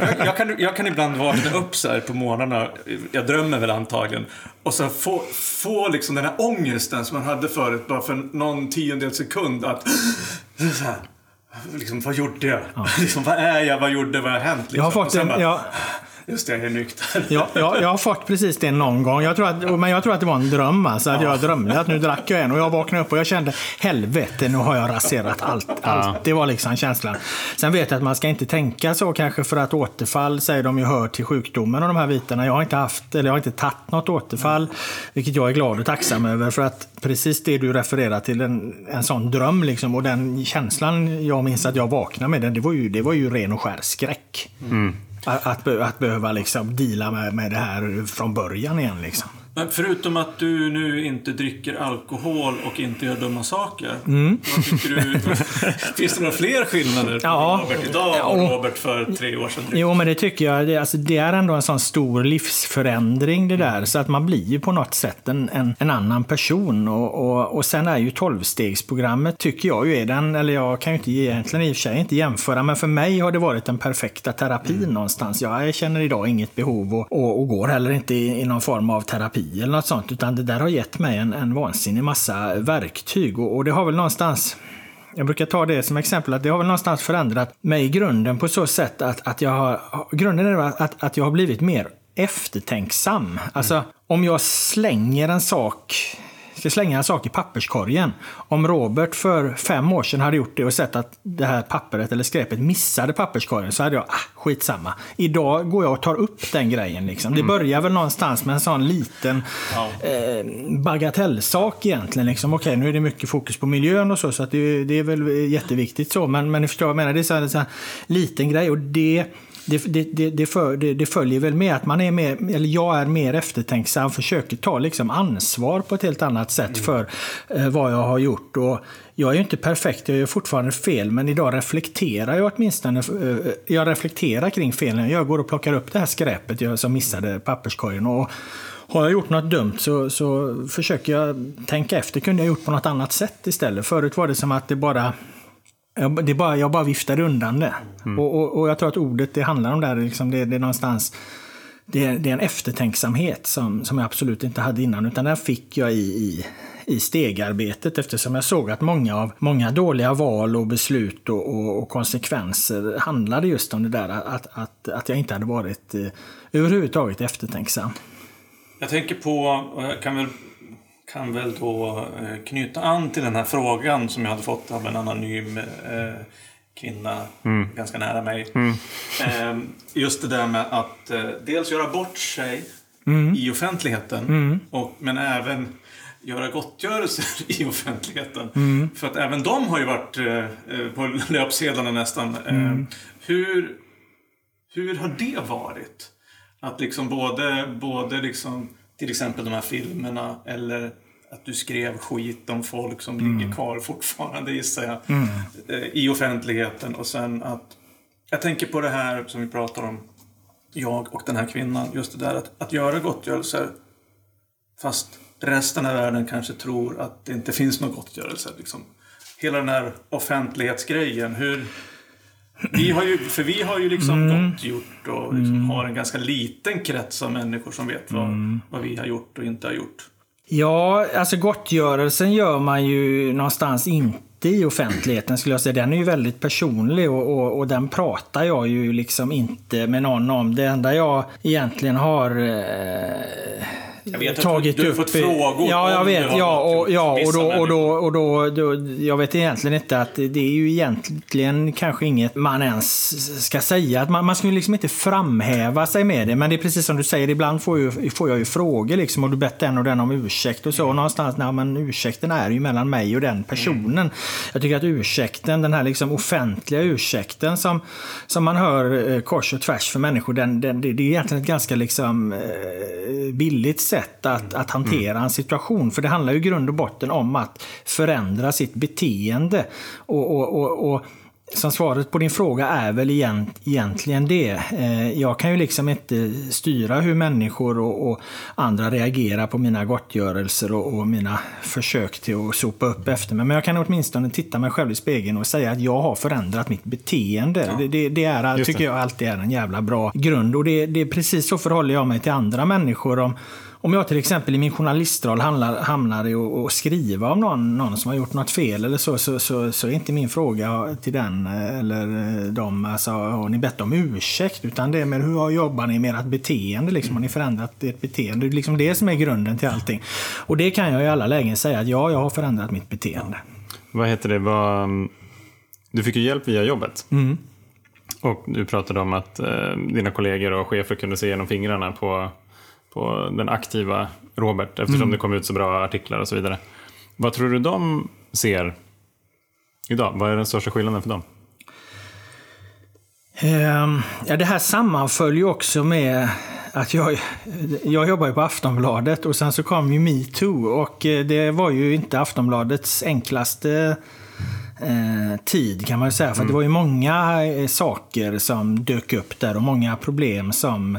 jag, jag, kan, jag kan ibland vakna upp så här på morgnarna, jag drömmer väl antagligen, och så få, få liksom den här ångesten som man hade förut bara för någon tiondel sekund att... Så här, liksom, vad gjorde jag? Liksom, vad är jag? Vad gjorde? Vad har hänt? Liksom. jag har Och fått sen en, bara, jag, Just det, jag är nykter. Ja, jag, jag har fått precis det någon gång. Jag tror att, men jag tror att det var en dröm. Alltså, att jag drömde att nu drack jag en och jag vaknade upp och jag kände helvete, nu har jag raserat allt. allt. Det var liksom känslan. Sen vet jag att man ska inte tänka så kanske för att återfall säger de ju hör till sjukdomen och de här bitarna. Jag har inte haft, eller jag har inte tagit något återfall, vilket jag är glad och tacksam över. För att precis det du refererar till, en, en sån dröm liksom, och den känslan jag minns att jag vaknade med, den, det var ju, det var ju ren och skär skräck. Att, att, att behöva liksom deala med, med det här från början igen. Liksom. Men förutom att du nu inte dricker alkohol och inte gör dumma saker. Vad tycker du? Finns det några fler skillnader på Ja. Robert idag och. Robert för tre år sedan? Jo, men det tycker jag. Det, alltså, det är ändå en sån stor livsförändring det där. Så att man blir ju på något sätt en, en, en annan person. Och, och, och sen är ju tolvstegsprogrammet tycker jag ju är den, eller jag kan ju inte egentligen i och för sig inte jämföra, men för mig har det varit den perfekta terapin någonstans. Jag känner idag inget behov och, och, och går heller inte i, i någon form av terapi eller något sånt, utan det där har gett mig en, en vansinnig massa verktyg. Och, och det har väl någonstans jag brukar ta det som exempel att det har väl någonstans förändrat mig i grunden på så sätt att, att jag har... Grunden är att, att, att jag har blivit mer eftertänksam. Alltså, om jag slänger en sak ska slänga en sak i papperskorgen. Om Robert för fem år sedan hade gjort det och sett att det här pappret eller skräpet missade papperskorgen så hade jag, ah, skitsamma. Idag går jag och tar upp den grejen. Liksom. Det börjar väl någonstans med en sån liten eh, bagatellsak egentligen. Liksom. Okej, nu är det mycket fokus på miljön och så, så att det, det är väl jätteviktigt så. Men, men ni förstår vad jag menar, det är så här, så här liten grej och det det, det, det, för, det, följer väl med att man är mer, eller jag är mer eftertänksam, försöker ta liksom ansvar på ett helt annat sätt för eh, vad jag har gjort. Och jag är ju inte perfekt, jag gör fortfarande fel, men idag reflekterar jag åtminstone. Eh, jag reflekterar kring felen. Jag går och plockar upp det här skräpet jag, som missade papperskorgen. Och, har jag gjort något dumt så, så försöker jag tänka efter. Kunde jag gjort på något annat sätt istället? Förut var det som att det bara jag, det är bara, jag bara viftade undan det. Och, och, och jag tror att ordet det handlar om där, liksom det, det är någonstans det är, det är en eftertänksamhet som, som jag absolut inte hade innan, utan den fick jag i, i, i stegarbetet eftersom jag såg att många av många dåliga val och beslut och, och, och konsekvenser handlade just om det där att, att, att jag inte hade varit eh, överhuvudtaget eftertänksam. Jag tänker på, jag kan väl, kan väl då eh, knyta an till den här frågan som jag hade fått av en anonym eh, kvinna ganska nära mig. Eh, just det där med att eh, dels göra bort sig i offentligheten, och, men även göra gottgörelser i offentligheten. För att även de har ju varit på löpsedlarna nästan. Eh, hur, hur har det varit? Att liksom både, både liksom, till exempel de här filmerna eller att du skrev skit om folk som ligger kvar fortfarande gissar jag. eh, I offentligheten och sen att jag tänker på det här som vi pratar om, jag och den här kvinnan. Just det där att, att göra gottgörelser fast resten av världen kanske tror att det inte finns någon gottgörelse. Liksom. Hela den här offentlighetsgrejen. Hur, vi har ju, för vi har ju liksom gottgjort och liksom har en ganska liten krets av människor som vet vad, vad vi har gjort och inte har gjort. Ja, alltså gottgörelsen gör man ju någonstans inte i offentligheten skulle jag säga. Den är ju väldigt personlig och, och, och den pratar jag ju liksom inte med någon om. Det enda jag egentligen har eh, vet att tagit du har upp... fått frågor Ja, jag vet. har Ja, och, ja, och, då, och, då, och då, då... Jag vet egentligen inte att det är ju egentligen kanske inget man ens ska säga. Att man, man ska ju liksom inte framhäva sig med det. Men det är precis som du säger, ibland får, ju, får jag ju frågor liksom. Har du bett den och den om ursäkt och så. Och någonstans, nej men ursäkten är ju mellan mig och den personen. Jag tycker att ursäkten, den här liksom offentliga ursäkten som, som man hör eh, kors och tvärs för människor, den, den, det, det är egentligen ett ganska liksom, eh, billigt sätt att, att hantera en situation. För det handlar ju i grund och botten om att förändra sitt beteende. och, och, och, och som svaret på din fråga är väl egent, egentligen det. Eh, jag kan ju liksom inte styra hur människor och, och andra reagerar på mina gottgörelser och, och mina försök till att sopa upp efter mig. Men jag kan åtminstone titta mig själv i spegeln och säga att jag har förändrat mitt beteende. Det, det, det är, Just tycker det. jag alltid är en jävla bra grund. Och det, det är precis så förhåller jag mig till andra människor. Om, om jag till exempel i min journalistroll hamnar, hamnar i att skriva om någon, någon som har gjort något fel eller så, så, så, så är inte min fråga till den eh, eller eh, dem, alltså, har ni bett om ursäkt? Utan det är med hur jobbar ni med ert beteende? Liksom, har ni förändrat ert beteende? Det är liksom det som är grunden till allting. Och det kan jag i alla lägen säga att ja, jag har förändrat mitt beteende. Vad heter det? Vad, du fick ju hjälp via jobbet. Och du pratade om att eh, dina kollegor och chefer kunde se genom fingrarna på, på den aktiva Robert eftersom det kom ut så bra artiklar och så vidare. Vad tror du de ser idag? Vad är den största skillnaden för dem? Ehm, Ja, det här sammanföll ju också med att jag, jag jobbar ju på Aftonbladet och sen så kom ju metoo och eh, det var ju inte Aftonbladets enklaste eh, tid kan man ju säga. För att det var ju många eh, saker som dök upp där och många problem som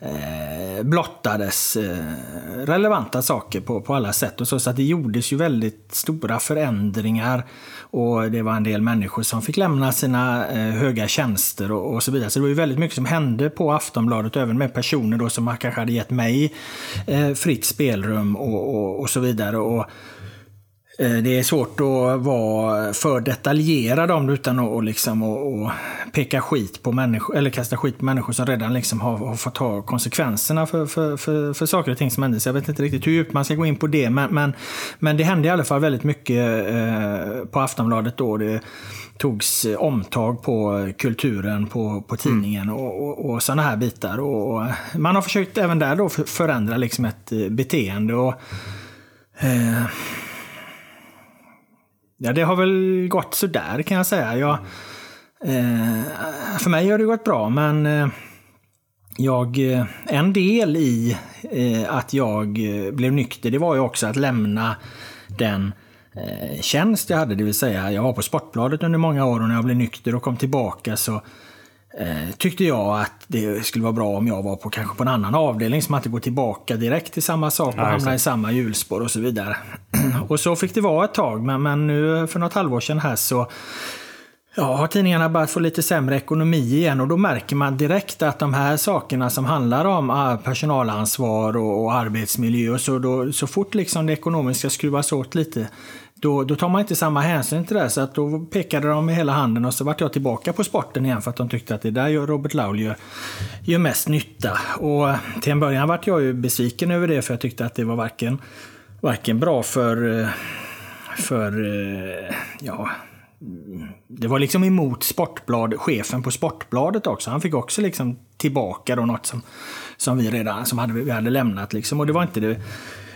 eh, blottades. Eh, relevanta saker på, på alla sätt. Och så, så att det gjordes ju väldigt stora förändringar. Och det var en del människor som fick lämna sina eh, höga tjänster och, och så vidare. Så det var ju väldigt mycket som hände på Aftonbladet, även med personer då som kanske hade gett mig eh, fritt spelrum och, och, och så vidare. Och, det är svårt att vara för detaljerad om det utan att och liksom, och, och peka skit på människor, eller kasta skit på människor som redan liksom har, har fått ta konsekvenserna för, för, för, för saker och ting som hände. Så jag vet inte riktigt hur djupt man ska gå in på det. Men, men, men det hände i alla fall väldigt mycket eh, på Aftonbladet då. Det togs eh, omtag på kulturen på, på tidningen och, och, och sådana här bitar. Och, och man har försökt även där då för- förändra liksom ett eh, beteende. Och, eh, Ja, det har väl gått sådär kan jag säga. Jag, eh, för mig har det gått bra, men eh, jag, eh, en del i eh, att jag eh, blev nykter, det var ju också att lämna den eh, tjänst jag hade. Det vill säga, jag var på Sportbladet under många år och när jag blev nykter och kom tillbaka så eh, tyckte jag att det skulle vara bra om jag var på kanske på en annan avdelning som att gå tillbaka direkt till samma sak och Ja, just hamna i samma hjulspår och så vidare. och så fick det vara ett tag, men, men nu för något halvår sedan här så Ja, har tidningarna börjat få lite sämre ekonomi igen och då märker man direkt att de här sakerna som handlar om ah, personalansvar och, och arbetsmiljö och så, då, så fort liksom det ekonomiska skruvas åt lite då, då tar man inte samma hänsyn till det. Så att då pekade de med hela handen och så vart jag tillbaka på sporten igen för att de tyckte att det där gör Robert Laul gör, gör mest nytta. Och till en början vart jag ju besviken över det för jag tyckte att det var varken, varken bra för, eh, för eh, ja, det var liksom emot Sportblad, chefen på Sportbladet också. Han fick också liksom tillbaka då något som, som vi redan som hade, vi hade lämnat. Liksom. Och det var inte det,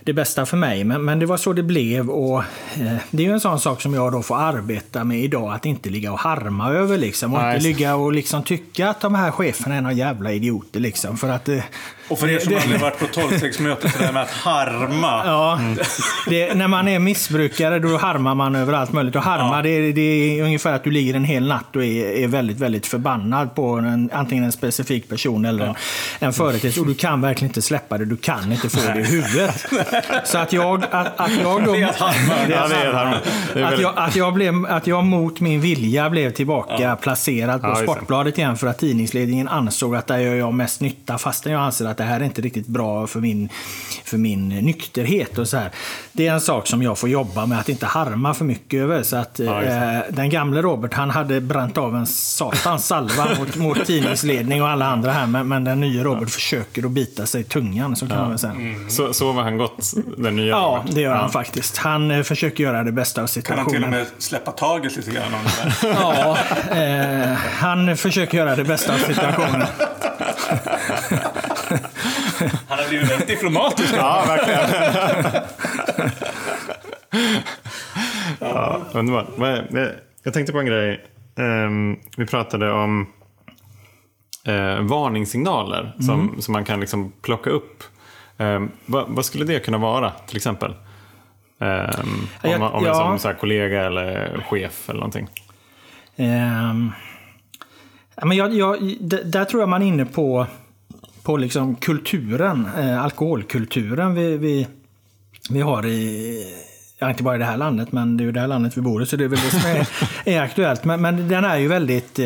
det bästa för mig, men, men det var så det blev. Och, eh, det är ju en sån sak som jag då får arbeta med idag, att inte ligga och harma över. Liksom, och Nej, inte ligga och liksom tycka att de här cheferna är några jävla idioter. Liksom, för att, eh, Och för er som det- aldrig varit på tolvstegsmöte, så det här med att harma. Ja, det, när man är missbrukare då harmar man över allt möjligt. Och harma det, är- det är ungefär att du ligger en hel natt och är, är väldigt, väldigt förbannad på en, antingen en specifik person eller en, en företeelse. Och du kan verkligen inte släppa det. Du kan inte få det i huvudet. Så att jag, att, att jag då... Det är att harma. Det är Ja, att det harma. Det Att jag, att, jag blev, att jag mot min vilja blev tillbaka placerad på Ja, just det. Sportbladet igen för att tidningsledningen ansåg att där gör jag mest nytta fastän jag anser att det här är inte riktigt bra för min, för min nykterhet. och så här. Det är en sak som jag får jobba med, att inte harma för mycket över. Så att, Ja, eh, den gamle Robert han hade bränt av en satans salva mot, mot tidningsledning och alla andra här. Men, men den nya Robert försöker att bita sig i tungan, så kan man väl säga. Så, så var han gott, den nya Ja, Robert. det gör han faktiskt. Han eh, försöker göra det bästa av Kan han situationen. till och med släppa taget lite grann om det där? Ja, eh, han försöker göra det bästa av situationen. Har blivit väldigt diplomatisk. Ja, verkligen. ja, underbart. Jag, tänkte på en grej. Ehm, vi pratade om eh, varningssignaler som, som man kan liksom plocka upp. Ehm, vad, vad skulle det kunna vara, till exempel? Om Jag- man, om en ja. som så här, kollega eller chef eller någonting. Ja, men jag, jag, där tror jag man är inne på, på liksom kulturen, eh, alkoholkulturen vi, vi, vi har i, ja, inte bara i det här landet, men det är ju det här landet vi bor i, så det är väl det som är, är aktuellt. Men, men den är ju väldigt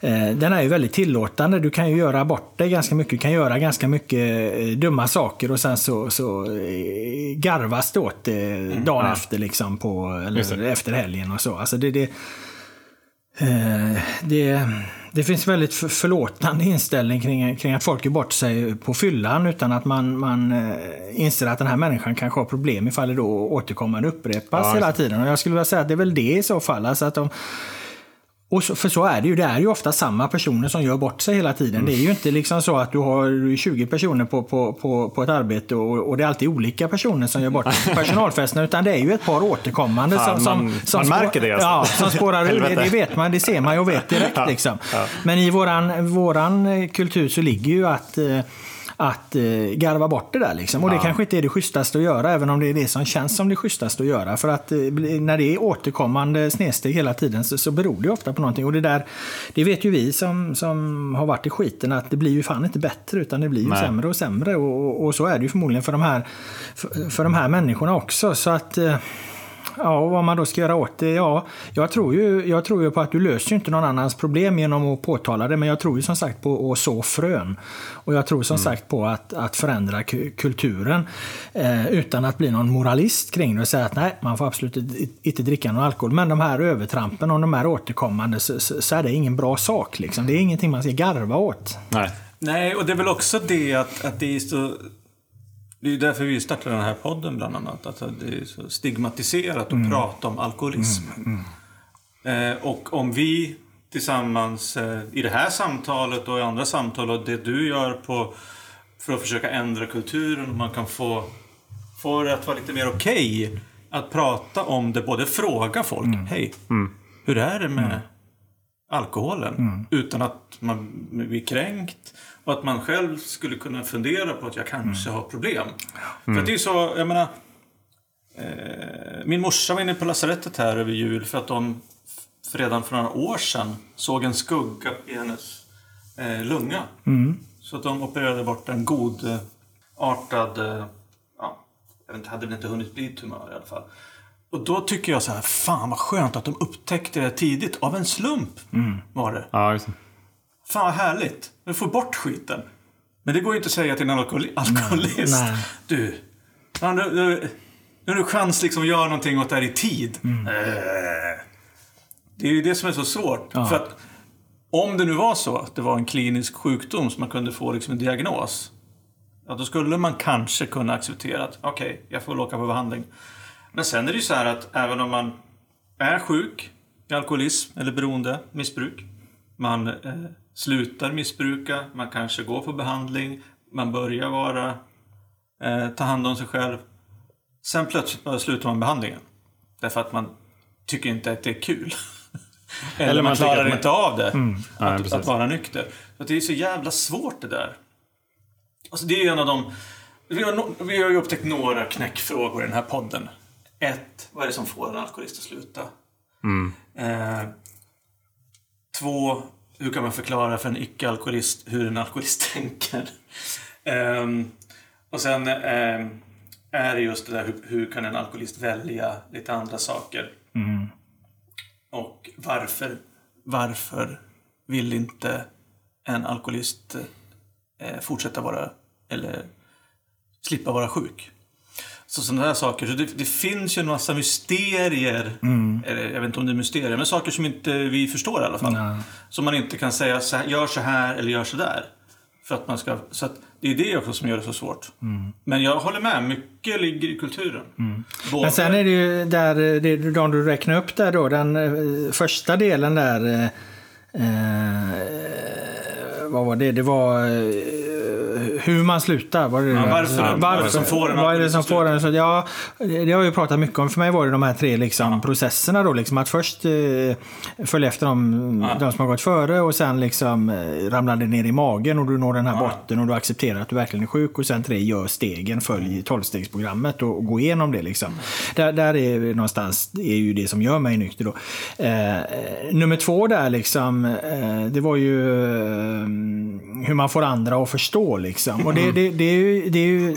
eh, den är ju väldigt tillåtande. Du kan ju göra bort dig ganska mycket. Du kan göra ganska mycket eh, dumma saker och sen så, så eh, garvas det åt det dagen efter, liksom på, eller efter helgen och så. Alltså det, det, Eh, det, det finns väldigt för- förlåtande inställning kring, kring att folk gör bort sig på fyllan utan att man, man eh, inser att den här människan kanske har problem ifall det då återkommande upprepas Ja, hela tiden. Och jag skulle vilja säga att det är väl det i så fall. Alltså att de, och så, för så är det ju. Det är ju ofta samma personer som gör bort sig hela tiden. Det är ju inte liksom så att du har 20 personer på, på, på, på ett arbete och, och det är alltid olika personer som gör bort sig på personalfesterna. Utan det är ju ett par återkommande Fan, som, som, man- som man spå- märker det, alltså. Ja, som spårar ur. Det, det vet man, det ser man ju och vet direkt. Ja, Liksom. ja. Men i våran, våran kultur så ligger ju att eh, att eh, garva bort det där. Liksom. Och det Ja. kanske inte är det schysstaste att göra, även om det är det som känns som det schysstaste att göra. För att eh, när det är återkommande snedsteg hela tiden så, så beror det ofta på någonting. Och det där, det vet ju vi som, som har varit i skiten, att det blir ju fan inte bättre, utan det blir ju Nej. sämre och sämre. Och, och, och så är det ju förmodligen för de här, för, för de här människorna också. Så att... eh, Ja, och vad man då ska göra åt det? Ja, jag tror, ju, jag tror ju på att du löser ju inte någon annans problem genom att påtala det, men jag tror ju som sagt på att så frön. Och jag tror som sagt på att, att förändra ku- kulturen eh, utan att bli någon moralist kring det och säga att nej, man får absolut inte- inte dricka någon alkohol. Men de här övertrampen och de här återkommande så, så, så är det ingen bra sak. Liksom. Det är ingenting man ska garva åt. Nej. Nej, och det är väl också det att, att det är så... Det är därför vi startade den här podden bland annat. Att det är så stigmatiserat att prata om alkoholism. Eh, och om vi tillsammans eh, i det här samtalet och i andra samtal och det du gör på, för att försöka ändra kulturen och man kan få, få det att vara lite mer okej att prata om det. Både fråga folk, hej, hur är det med alkoholen utan att man blir kränkt och att man själv skulle kunna fundera på att jag kanske har problem. För det är ju så, jag menar, eh, min morsa var inne på lasarettet här över jul för att de f- redan för några år sedan såg en skugga i hennes eh, lunga. Så att de opererade bort en god eh, ja, jag vet inte, hade väl inte hunnit bli tumör i alla fall. Och då tycker jag så här, fan vad skönt att de upptäckte det tidigt. Av en slump var det. Ja, just det. Fan vad härligt. Vi får bort skiten. Men det går ju inte att säga till en alkohol- alkoholist. Nej. Du, fan, nu, nu, nu har du chans liksom att göra någonting åt det här i tid. Mm. Eh, Det är ju det som är så svårt. För att om det nu var så att det var en klinisk sjukdom som man kunde få liksom en diagnos. Ja, då skulle man kanske kunna acceptera att okej, jag får väl åka på behandling. Men sen är det ju så här att även om man är sjuk i alkoholism eller beroende, missbruk. Man eh, slutar missbruka, man kanske går på behandling, man börjar vara, eh, ta hand om sig själv. Sen plötsligt bara slutar man behandlingen. Därför att man tycker inte att det är kul. eller, Eller man, klarar man- inte av det. Ja, att, att vara nykter. Så att det är så jävla svårt det där. Alltså det är en av de... Vi har, no, vi har ju upptäckt några knäckfrågor i den här podden. Ett, vad är det som får en alkoholist att sluta? Eh, två, hur kan man förklara för en icke-alkoholist hur en alkoholist tänker? Ehm, och sen ehm, är det just det där, hur, hur kan en alkoholist välja lite andra saker? Och varför, varför vill inte en alkoholist eh, fortsätta vara eller slippa vara sjuk. Så sådana här saker. Så det, det finns ju en massa mysterier, eller jag vet inte om det är mysterier, men saker som inte vi förstår i alla fall. Nej. Som man inte kan säga så här, gör så här eller gör så där. För att man ska, så att det är det också som gör det så svårt. Men jag håller med, mycket ligger i kulturen. Både- Men sen är det ju där, det, de du räknar upp där då, den eh, första delen där. Eh, eh, vad var det? Det var eh, hur man slutar. Var det varför? Ja, Vad är det som får en Vad är det som får en? Så, ja, det har jag ju pratat mycket om. För mig var det de här tre liksom, processerna. Då, liksom, att först eh, följa efter de, de som har gått före och sen liksom, eh, ramlar det ner i magen och du når den här botten och du accepterar att du verkligen är sjuk. Och sen tre, gör stegen, följ tolvstegsprogrammet och, och gå igenom det. Liksom. Där, där är vi någonstans, är ju det som gör mig nykter. Då. Eh, nummer två där, liksom, eh, det var ju eh, hur man får andra att förstå. Liksom. Och det, det, det, är ju, det är ju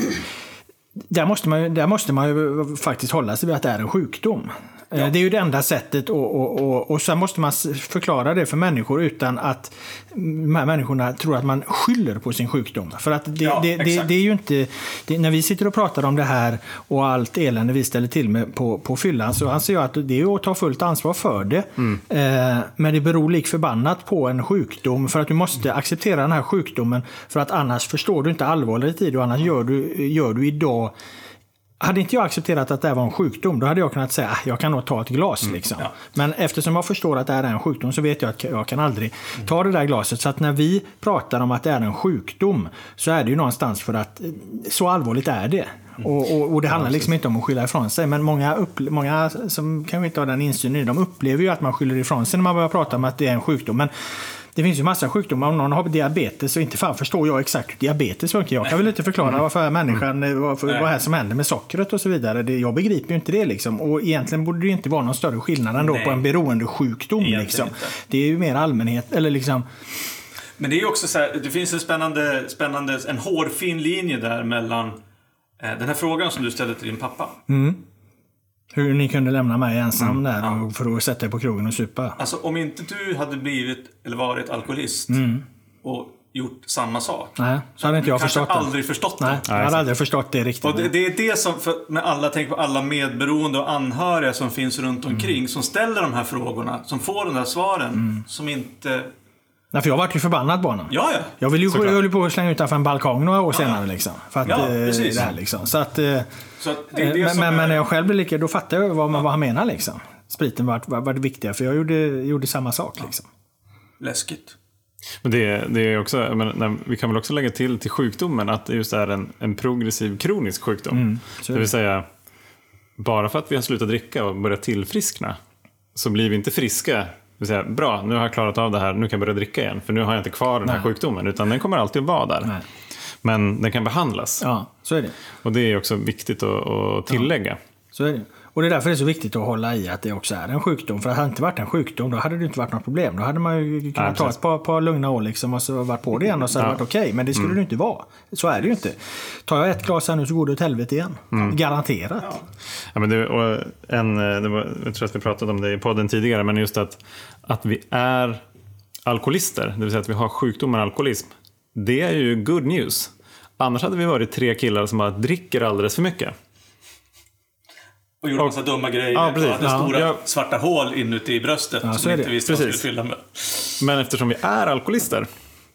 där måste, man, där måste man ju faktiskt hålla sig vid att det är en sjukdom. Eh, Det är ju det enda sättet och, och, och, och sen måste man förklara det för människor utan att de här människorna tror att man skyller på sin sjukdom. För att det, Ja, det, det, det är ju inte... När vi sitter och pratar om det här och allt elände vi ställer till med på, på fyllan så anser jag att det är att ta fullt ansvar för det. Eh, men det beror lik förbannat på en sjukdom för att du måste acceptera den här sjukdomen för att annars förstår du inte allvaret i det och annars gör du, gör du idag hade inte jag accepterat att det här var en sjukdom, då hade jag kunnat säga att jag kan nog ta ett glas. Liksom. ja. Men eftersom jag förstår att det här är en sjukdom så vet jag att jag kan aldrig ta det där glaset. Så att när vi pratar om att det är en sjukdom så är det ju någonstans för att eh, så allvarligt är det. Och, och, och det handlar liksom inte om att skylla ifrån sig. Men många, upple- många som kanske inte har den insynen i de upplever ju att man skyller ifrån sig när man börjar prata om att det är en sjukdom. Men det finns ju massa sjukdomar. Om någon har diabetes så inte fan förstår jag exakt hur diabetes funkar. Jag kan väl inte förklara varför människan, eh, varför, vad är det som händer med sockret och så vidare. Det, jag begriper ju inte det liksom. Och egentligen borde det inte vara någon större skillnad ändå Nej. på en beroendesjukdom. Liksom. inte. Det är ju mer allmänhet, eller liksom... Men det är ju också så här, det finns en spännande, spännande, en hårfin linje där mellan eh, den här frågan som du ställde till din pappa. Hur ni kunde lämna mig ensam Mm, där och för att sätta er på krogen och supa. Alltså om inte du hade blivit eller varit alkoholist och gjort samma sak. Nej, så hade inte jag förstått det. aldrig förstått Nej, det. jag hade aldrig förstått det riktigt. Och det, det är det som, för med alla, tänk på alla medberoende och anhöriga som finns runt omkring som ställer de här frågorna, som får de där svaren, som inte... Nej, för jag vart ju förbannad på honom. Ja, ja. Jag ville ju jag höll på att slänga utanför en balkong några år senare. Liksom, för att, Ja, eh, precis. det här, liksom. Så att, eh, Så att det det men, men, är... men när jag själv blev lika, då fattade jag vad, vad han menar. Liksom. Spriten var, var, var det viktiga, för jag gjorde, gjorde samma sak. Liksom. Läskigt. Men det, det är också, menar, när- vi kan väl också lägga till till sjukdomen att det just är en, en progressiv kronisk sjukdom. är det vill säga, bara för att vi har slutat dricka och börjat tillfriskna så blir vi inte friska. Vill säga, bra, nu har jag klarat av det här, nu kan jag börja dricka igen. För nu har jag inte kvar den här Nej. sjukdomen, utan den kommer alltid att vara där. Nej. Men den kan behandlas. Ja, så är det. Och det är också viktigt att, att tillägga. Så är det. Och det är därför det är så viktigt att hålla i att det också är en sjukdom. För hade det inte varit en sjukdom, då hade det inte varit något problem. Då hade man ju kunnat ta ett par, par lugna år liksom och så varit på det igen och så hade Ja. varit okej. Men det skulle det inte vara. Så är det ju inte. Tar jag ett glas här nu så går det åt helvete igen. Garanterat. Ja, men det, och en, eh, det var, jag tror att vi pratade om det i podden tidigare, men just att, att vi är alkoholister, det vill säga att vi har sjukdomen alkoholism, det är ju good news. Annars hade vi varit tre killar som bara dricker alldeles för mycket. Och gjorde massa dumma grejer. Ja, precis. och hade Ja. stora Ja. svarta hål inuti i bröstet Ja, som inte visste vad skulle fylla med. Men eftersom vi är alkoholister,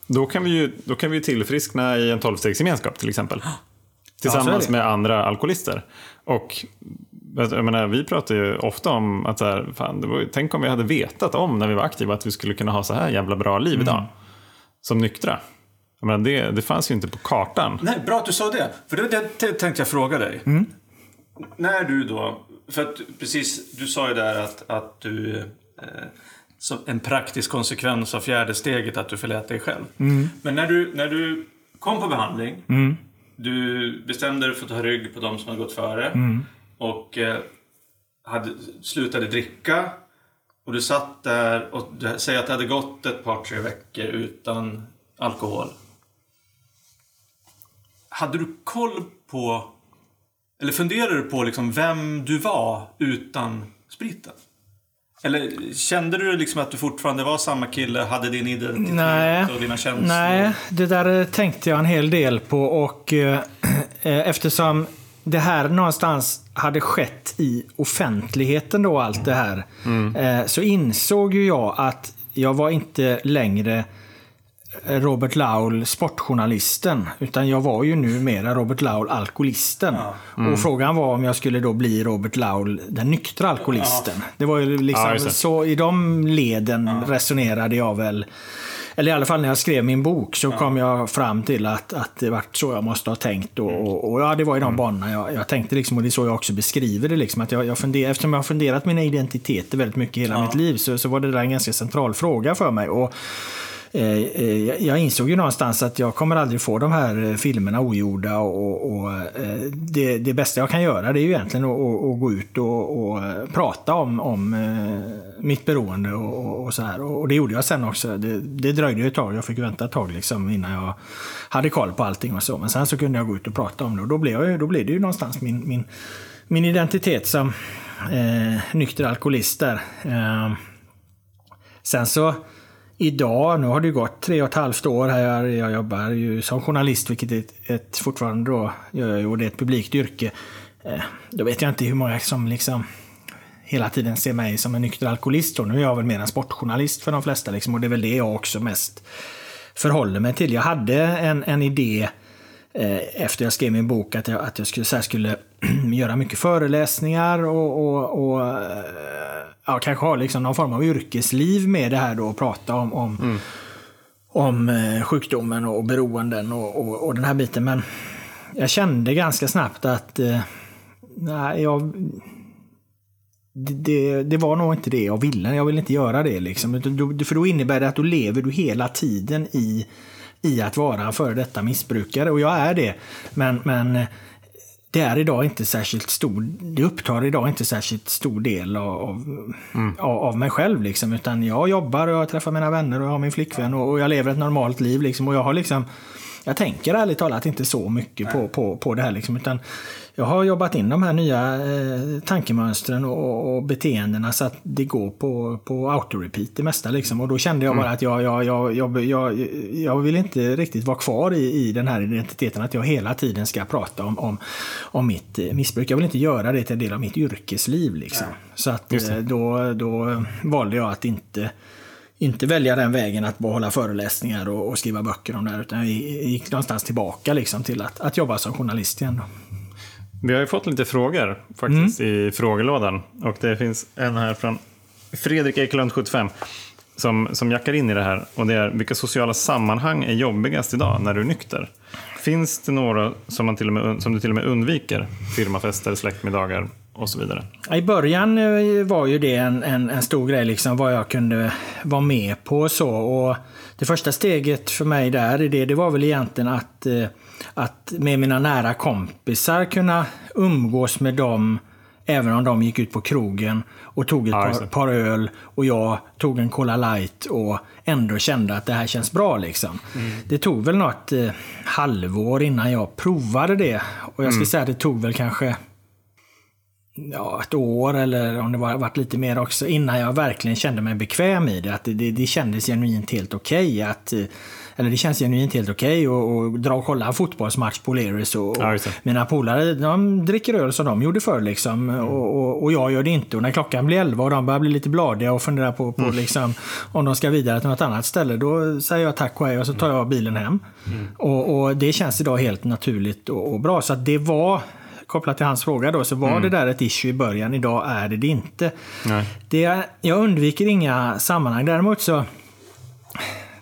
då kan vi ju, då kan vi tillfriskna i en tolvstegsgemenskap till exempel. Tillsammans det. med andra alkoholister. Och jag menar, vi pratar ju ofta om att så här, fan, var, tänk om vi hade vetat om när vi var aktiva att vi skulle kunna ha så här jävla bra liv idag. Som nyktra. Jag menar, det, det fanns ju inte på kartan. Nej, bra att du sa det. För det, det, det tänkte jag fråga dig. När du då, för att precis, du sa ju där att, att du, eh, som en praktisk konsekvens av fjärde steget, att du förlät dig själv. Men när du, när du kom på behandling, du bestämde dig för att ta rygg på de som har gått före och eh, hade, slutade dricka och du satt där och du, säg att det hade gått ett par, tre veckor utan alkohol. Hade du koll på, eller funderade du på liksom vem du var utan spriten? Eller kände du liksom att du fortfarande var samma kille, hade din identitet Nej. och dina känslor? Nej, det där tänkte jag en hel del på och eh, eftersom det här någonstans hade skett i offentligheten då, allt det här, eh, så insåg ju jag att jag var inte längre Robert Laul, sportjournalisten. Utan jag var ju numera Robert Laul, alkoholisten. Och frågan var om jag skulle då bli Robert Laul, den nyktra alkoholisten. Det var ju liksom Ja, så i de leden resonerade jag väl. Eller i alla fall när jag skrev min bok så kom jag fram till att, att det var så jag måste ha tänkt. Och, och, och ja, det var i de banorna jag, jag tänkte. Liksom, och det är så jag också beskriver det. Liksom, att jag, jag funder, eftersom jag har funderat mina identiteter väldigt mycket hela mitt liv så, så var det där en ganska central fråga för mig. Och, Eh, eh, jag- insåg ju någonstans att jag kommer aldrig få de här eh, filmerna ogjorda och, och eh, det, det bästa jag kan göra det är ju egentligen att, att, att gå ut och, och prata om, om mitt beroende och, och, så här. Och det gjorde jag sen också. Det, det dröjde ju ett tag. Jag fick vänta ett tag liksom innan jag hade koll på allting och så. Men sen så kunde jag gå ut och prata om det och då blev, jag, då blev det ju någonstans min, min, min identitet som eh, nykter alkoholist där. Eh, Sen så idag, nu har det ju gått tre och ett halvt år här. Jag, jobbar ju som journalist, vilket är ett, ett fortfarande då, gör jag ju, och det är ett publikt yrke. Eh, då vet jag inte hur många som liksom hela tiden ser mig som en nykter alkoholist. Och nu är jag väl mer en sportjournalist för de flesta. Liksom, och det är väl det jag också mest förhåller mig till. Jag hade en, en idé eh, efter jag skrev min bok att jag, att jag skulle, så här, skulle göra mycket föreläsningar och, och, och eh, ja, kanske ha liksom någon form av yrkesliv med det här då och prata om, om, om eh, sjukdomen och beroenden och, och, och den här biten. Men jag kände ganska snabbt att eh, nej, jag, det, det, var nog inte det jag ville. Jag ville inte göra det. Liksom. För då innebär det att då lever du hela tiden i, i att vara en före detta missbrukare. Och jag är det. Men, men det är idag inte särskilt stor, det upptar idag inte särskilt stor del av, av, av, av mig själv. Liksom. Utan jag jobbar och jag träffar mina vänner och jag har min flickvän och, och jag lever ett normalt liv. Liksom. Och jag har liksom jag tänker ärligt talat inte så mycket på, på, på det här. Liksom, utan jag har jobbat in de här nya eh, tankemönstren och, och, beteendena så att det går på, på auto-repeat det mesta. Liksom. Och då kände jag bara att jag, jag, jag, jag, jag, jag vill inte riktigt vara kvar i, i den här identiteten. Att jag hela tiden ska prata om, om, om mitt eh, missbruk. Jag vill inte göra det till en del av mitt yrkesliv. Liksom. Så att eh, då, då valde jag att inte inte välja den vägen att bara hålla föreläsningar och, och skriva böcker om det här. Utan jag gick någonstans tillbaka liksom till att, att jobba som journalist igen. Då. Vi har ju fått lite frågor faktiskt i frågelådan. Och det finns en här från Fredrik Ekelund, 75, som, som jackar in i det här. Och det är, vilka sociala sammanhang är jobbigast idag när du är nykter? Finns det några som, man till och med, som du till och med undviker? Firmafester, släktmiddagar och så vidare. I början eh, var ju det en, en, en stor grej, liksom, vad jag kunde vara med på. och så. Och det första steget för mig där i det, det var väl egentligen att, eh, att med mina nära kompisar kunna umgås med dem Även om de gick ut på krogen och tog ett just par, par öl och jag tog en Cola light och ändå kände att det här känns bra. Liksom. Det tog väl något eh, halvår innan jag provade det. Och jag skulle säga att det tog väl kanske ja, ett år eller om det var varit lite mer också innan jag verkligen kände mig bekväm i det. Att det, det, det kändes genuint helt okej att eh, eller det känns genuint helt okej att att dra och kolla fotbollsmatch på Leris. Och, Ja, just det. mina polare de dricker öl som de gjorde förr. Liksom, och, och, och jag gör det inte. Och när klockan blir 11 och de börjar bli lite bladiga och fundera på, på liksom, om de ska vidare till något annat ställe. Då säger jag tack och hej och så tar jag bilen hem. Och, och det känns idag helt naturligt och, och bra. Så det var kopplat till hans fråga då, så var det där ett issue i början. Idag är det det inte. Nej. Det, jag undviker inga sammanhang. Däremot så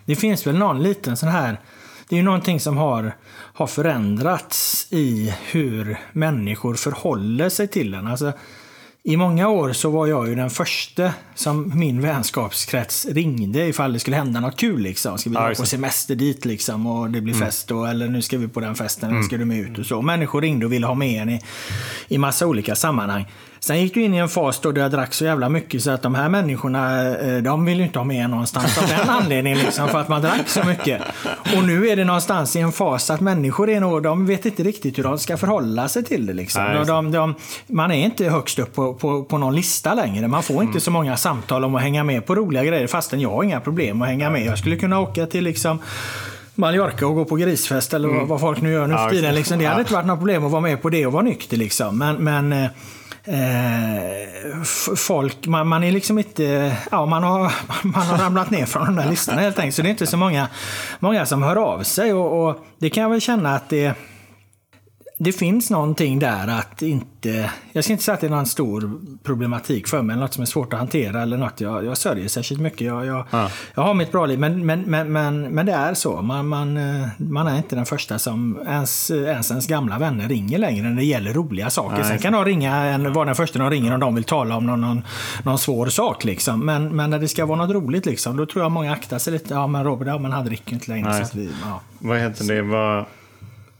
det finns väl någon liten sån här... Det är ju någonting som har, har förändrats i hur människor förhåller sig till en. Alltså, I många år så var jag ju den första som min vänskapskrets ringde ifall det skulle hända något kul. Liksom. Ska vi dra på semester dit liksom, och det blir fest och, eller nu ska vi på den festen, eller ska du med ut och så. Människor ringde och ville ha med en i, i massa olika sammanhang. Sen gick du in i en fas då jag drack så jävla mycket så att de här människorna, eh, de vill ju inte ha med någonstans av den anledningen liksom, för att man drack så mycket. Och nu är det någonstans i en fas att människor är nog, de vet inte riktigt hur de ska förhålla sig till det. Liksom. Nej, just de, de, man är inte högst upp på, på, på någon lista längre. Man får inte så många samtal om att hänga med på roliga grejer fastän jag har inga problem att hänga med. Jag skulle kunna åka till liksom Mallorca och gå på grisfest eller vad- vad folk nu gör nu för tiden. Liksom. Det hade inte varit något problem att vara med på det och vara nykter. Liksom. Men, men eh, folk, man, man är liksom inte... Ja, man har, man har ramlat ner från de där listorna helt enkelt. Så det är inte så många, många som hör av sig. Och, och det kan jag väl känna att det... Det finns någonting där att inte... Jag ska inte säga att det är någon stor problematik för mig, eller något som är svårt att hantera eller något. Jag, jag sörjer särskilt mycket. Jag, jag, Ja. jag har mitt bra liv, men, men, men, men, men det är så. Man, man, eh, man är inte den första som ens, ens ens gamla vänner ringer längre när det gäller roliga saker. Nej. Sen kan de ringa, en, vara den första de ringer om de vill tala om någon, någon, någon svår sak. Liksom. Men, men när det ska vara något roligt, liksom, då tror jag många aktar sig lite. Ja, men Robert, ja, men han dricker ju inte längre. Nej. Så vi, ja. Vad heter det? Vad,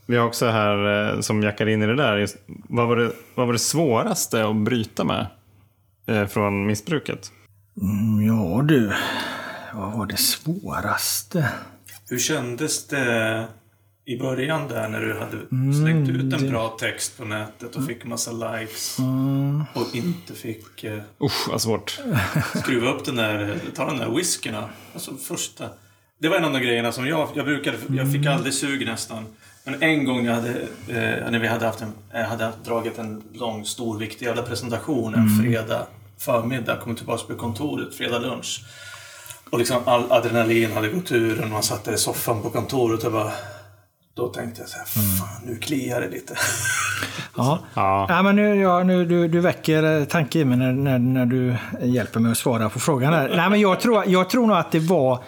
vi har också här eh, som jackar in i det där. Just, vad, var det, vad var det svåraste att bryta med eh, från missbruket? Mm, ja du, vad var det svåraste? Hur kändes det i början där när du hade Mm, slängt ut en bra text på nätet och fick massa likes Mm. och inte fick eh, Usch, vad svårt. skruva upp den där, ta den där whiskyna. Alltså första. Det var en av de grejerna som jag, jag brukade, jag fick aldrig sug nästan. Men en gång jag hade, eh, när vi hade haft en, jag hade haft dragit en lång, stor, viktig jävla presentation en fredag förmiddag, kom tillbaka på kontoret, fredag lunch. Och liksom all adrenalin hade gått ur och man satt där i soffan på kontoret och bara... Då tänkte jag så här, fan nu kliar det lite. Ja. Ja. Ja, men nu, ja, nu, du, du väcker eh, tanke i mig när, när, när du hjälper mig att svara på frågan. Här. Nej, men jag, tror, jag tror nog att det var,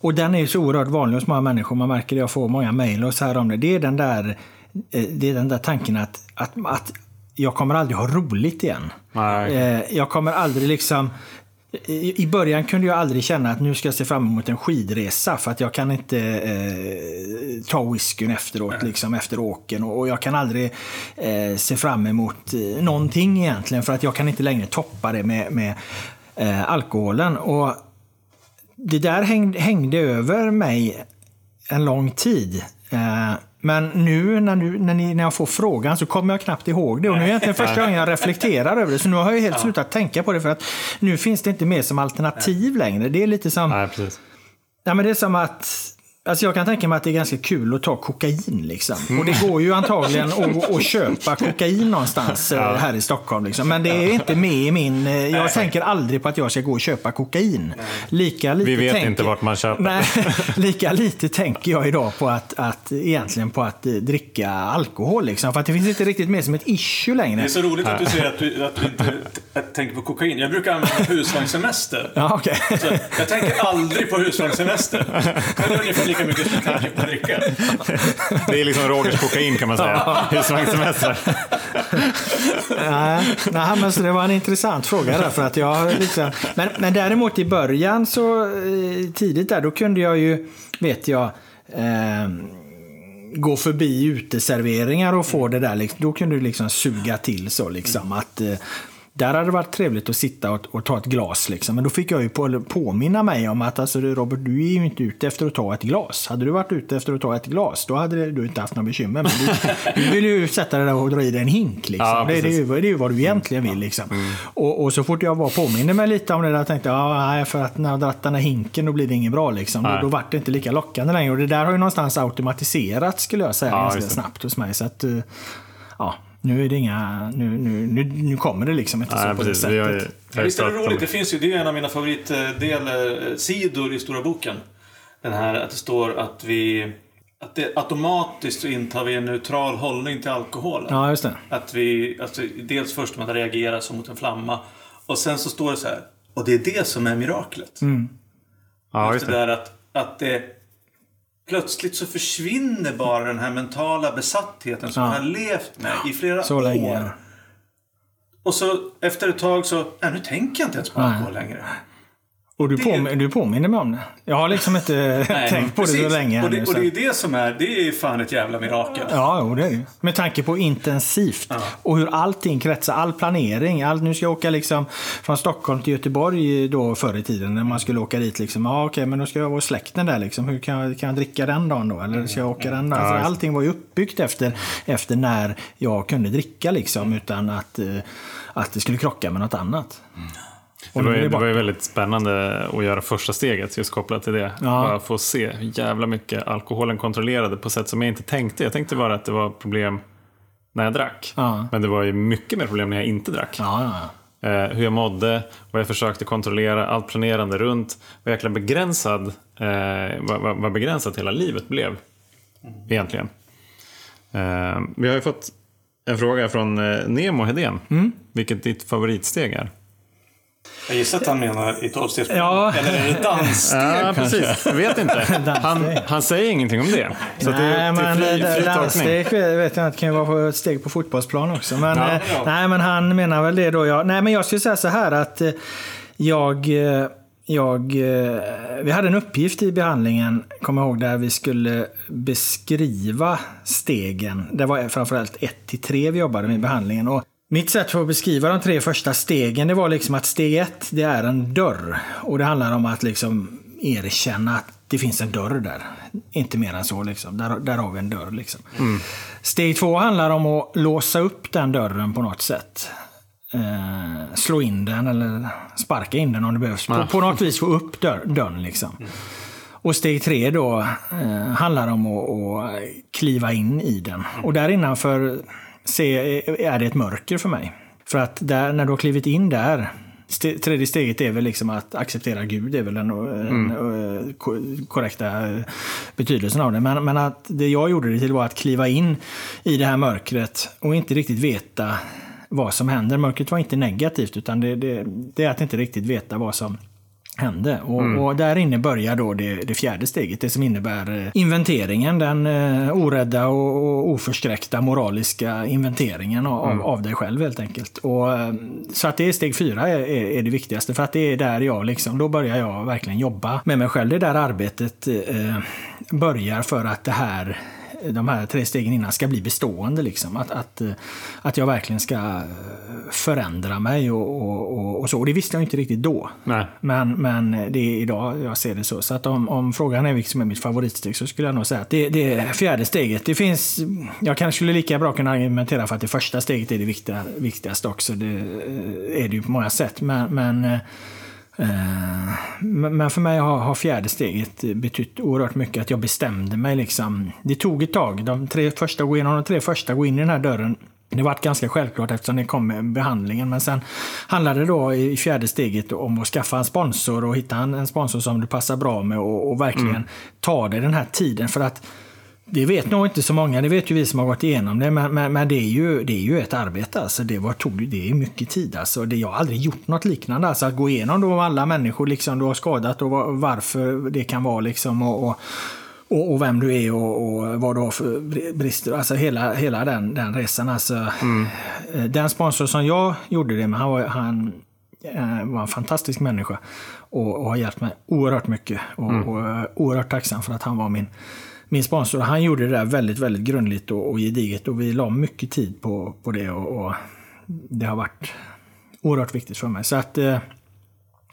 och den är så oerhört vanlig hos många människor, man märker det, jag får många mejl och så här om det. Det är den där, eh, det är den där tanken att, att, att jag kommer aldrig ha roligt igen. Nej. Eh, Jag kommer aldrig liksom... I början kunde jag aldrig känna att nu ska jag se fram emot en skidresa för att jag kan inte eh, ta whiskyn efteråt, liksom, efter åken. Och, och jag kan aldrig eh, se fram emot eh, någonting egentligen för att jag kan inte längre toppa det med, med eh, alkoholen. Och det där hängde, hängde över mig en lång tid. Eh, men nu när, nu när, ni, när jag får frågan så kommer jag knappt ihåg det. Och nu är det egentligen första gången jag reflekterar över det. Så nu har jag helt slutat tänka på det för att nu finns det inte mer som alternativ längre. Det är lite som... Nej, precis. Ja, men det är som att... Alltså jag kan tänka mig att det är ganska kul att ta kokain. Liksom. Och det går ju antagligen att, att köpa kokain någonstans eh, här i Stockholm. Liksom. Men det är inte med i min... eh, Jag tänker aldrig på att jag ska gå och köpa kokain. Lika lite Vi vet tänker, inte vart man köper. Nej, lika lite tänker jag idag på att, att egentligen på att eh, dricka alkohol. Liksom. För att det finns inte riktigt mer som ett issue längre. Det är så roligt att du säger att du, att du inte tänker på kokain. Jag brukar använda husvagnssemester. Ja. Så jag tänker aldrig på husvagnssemester. Lika mycket som tänker på dricka. Det är liksom Rogers kokain kan man säga. Husvagnssemester. Nej, nej, men så det var en intressant fråga där. För att jag liksom, men, men däremot i början så eh, tidigt där, då kunde jag ju, vet jag, eh, gå förbi uteserveringar och få det där. Liksom, då kunde du liksom suga till så liksom att eh, där hade det varit trevligt att sitta och, och ta ett glas. Liksom. Men då fick jag ju på, påminna mig om att alltså, Robert, du är ju inte ute efter att ta ett glas. Hade du varit ute efter att ta ett glas, då hade du inte haft några bekymmer. Men du, du vill ju sätta dig där och dra i dig en hink. Liksom. Ja, det, det, är ju, det är ju vad du egentligen vill. Liksom. Och, och så fort jag var påminner mig lite om det där, tänkte jag, ja, nej, för att när jag dratt den här hinken då blir det inget bra. Liksom. Då, Nej. då vart det inte lika lockande längre. Och det där har ju någonstans automatiserats skulle jag säga Ja, ganska snabbt hos mig. Så att, eh, ja, nu är det inga, nu, nu, nu, nu kommer det liksom inte så Nej, på det precis. Vi har ju, sättet. vi har ju Visst är det roligt? Det finns ju, det är en av mina favoritsidor i Stora boken. Den här att det står att vi... Att det automatiskt så intar vi en neutral hållning till alkoholen. Ja, just det. Att vi, alltså, dels först med att reagera som mot en flamma. Och sen så står det så här. Och det är det som är miraklet. Ja, Just just det det. där att, att det plötsligt så försvinner bara den här mentala besattheten som Ja. har levt med i flera Så år. länge. Och så efter ett tag så, nej, nu tänker jag inte ens på alkohol längre. Och du, Det- påmin- du påminner mig om det. Jag har liksom inte tänkt på det så Precis. länge. Och nu, det, så och det är det som är, det är fan ett jävla mirakel. Ja, jo, det är. Med tanke på intensivt och hur allting kretsar, all planering. All, nu ska jag åka liksom från Stockholm till Göteborg då förr i tiden när man skulle åka dit. Liksom, ja, okej, men då ska jag vara släkten där. Liksom. Hur kan jag, kan jag dricka den dagen då? Eller ska jag åka den dagen? Alltså, allting var ju uppbyggt efter, efter när jag kunde dricka liksom, utan att, eh, att det skulle krocka med något annat. Det var, ju, det var ju väldigt spännande att göra första steget just kopplat till det. Bara få se hur jävla mycket alkoholen kontrollerade på sätt som jag inte tänkte. Jag tänkte bara att det var problem när jag drack. Ja. Men det var ju mycket mer problem när jag inte drack. Ja, ja, ja. Eh, hur jag mådde, vad jag försökte kontrollera, allt planerande runt. Vad jäkla begränsad, eh, vad, vad, vad begränsat hela livet blev. Egentligen. Eh, vi har ju fått en fråga från eh, Nemo Hedén. Vilket ditt favoritsteg är? Jag gissar att han menar i tolvstegsprogrammet. Ja. Eller är det danssteg Ja, precis. Jag vet inte. Han, han säger ingenting om det. Så det, nej, det är men fri, det- danssteg vet jag inte, kan ju vara på ett steg på fotbollsplan också. Men, Ja, eh, ja. Nej, men han menar väl det då. Jag, nej, men jag skulle säga så här att eh, jag, eh, jag, vi hade en uppgift i behandlingen, kommer ihåg, där vi skulle beskriva stegen. Det var framförallt 1 till 3 vi jobbade med i behandlingen. Och mitt sätt för att beskriva de tre första stegen, det var liksom att steg ett, det är en dörr. Och det handlar om att liksom erkänna att det finns en dörr där. Inte mer än så. Liksom. Där, där har vi en dörr. Liksom. Steg två handlar om att låsa upp den dörren på något sätt. Eh, slå in den eller sparka in den om det behövs. På, på något vis få upp dörr, dörren. Liksom. Och steg tre då eh, handlar om att, att kliva in i den. Och där innanför se, är det ett mörker för mig. För att där, när du har klivit in där, ste, tredje steget är väl liksom att acceptera Gud, det är väl den en, eh, ko- korrekta eh, betydelsen av det. Men, men att det jag gjorde det till var att kliva in i det här mörkret och inte riktigt veta vad som händer. Mörkret var inte negativt, utan det, det, det är att inte riktigt veta vad som hände. Och, och där inne börjar då det, det fjärde steget, det som innebär eh, inventeringen, den eh, orädda och, och oförskräckta moraliska inventeringen av, av dig själv helt enkelt. Och, eh, så att det är steg fyra är, är, är det viktigaste, för att det är där jag liksom, då börjar jag verkligen jobba med mig själv. Det är där arbetet eh, börjar för att det här de här tre stegen innan ska bli bestående. Liksom. Att, att, eh, att jag verkligen ska eh, förändra mig och, och, och, och så. Och det visste jag inte riktigt då. Nej. Men, men det är idag jag ser det så. Så att om, om frågan är vilket som är mitt favoritsteg så skulle jag nog säga att det, det är fjärde steget. Det finns, jag kanske skulle lika bra kunna argumentera för att det första steget är det viktiga, viktigaste också. Det eh, är det ju på många sätt. Men, men Men men för mig har, fjärde steget betytt oerhört mycket. Att jag bestämde mig. Liksom. Det tog ett tag. De tre första, gå igenom de tre första, gå in i den här dörren. Det var ganska självklart eftersom det kom med behandlingen. Men sen handlade det då i fjärde steget om att skaffa en sponsor och hitta en, sponsor som du passar bra med och, och verkligen ta dig den här tiden. För att det vet nog inte så många, det vet ju vi som har gått igenom det, men, men, men det, är ju, det är ju ett arbete. Alltså. Det, var, tog, det är mycket tid. Alltså. Det, jag har aldrig gjort något liknande. Alltså, att gå igenom då alla människor liksom, du har skadat och var, varför det kan vara. Liksom, och, och, och, och vem du är och, och vad du har för brister. Alltså hela, hela den, den resan. Alltså, eh, Den sponsor som jag gjorde det med, han var, han, eh, var en fantastisk människa och, och har hjälpt mig oerhört mycket. Och, och jag är oerhört tacksam för att han var min min sponsor, han gjorde det där väldigt, väldigt grundligt och, och gediget och vi la mycket tid på, på det och, och det har varit oerhört viktigt för mig. Så att eh,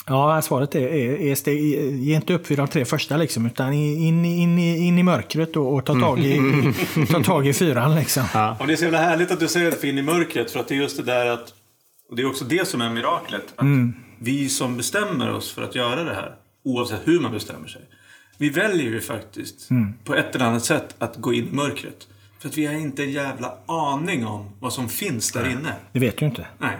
Ja, svaret är, är, är steg, ge inte upp vid de tre första liksom, utan in, in, in, in i mörkret och, och ta, tag i, ta tag i fyran liksom. Och det är så jävla härligt att du säger att in i mörkret. För att det är just det där att... Och det är också det som är miraklet. Att vi som bestämmer oss för att göra det här, oavsett hur man bestämmer sig. Vi väljer ju faktiskt på ett eller annat sätt att gå in i mörkret. För att vi har inte en jävla aning om vad som finns där inne. Det vet du inte. Nej.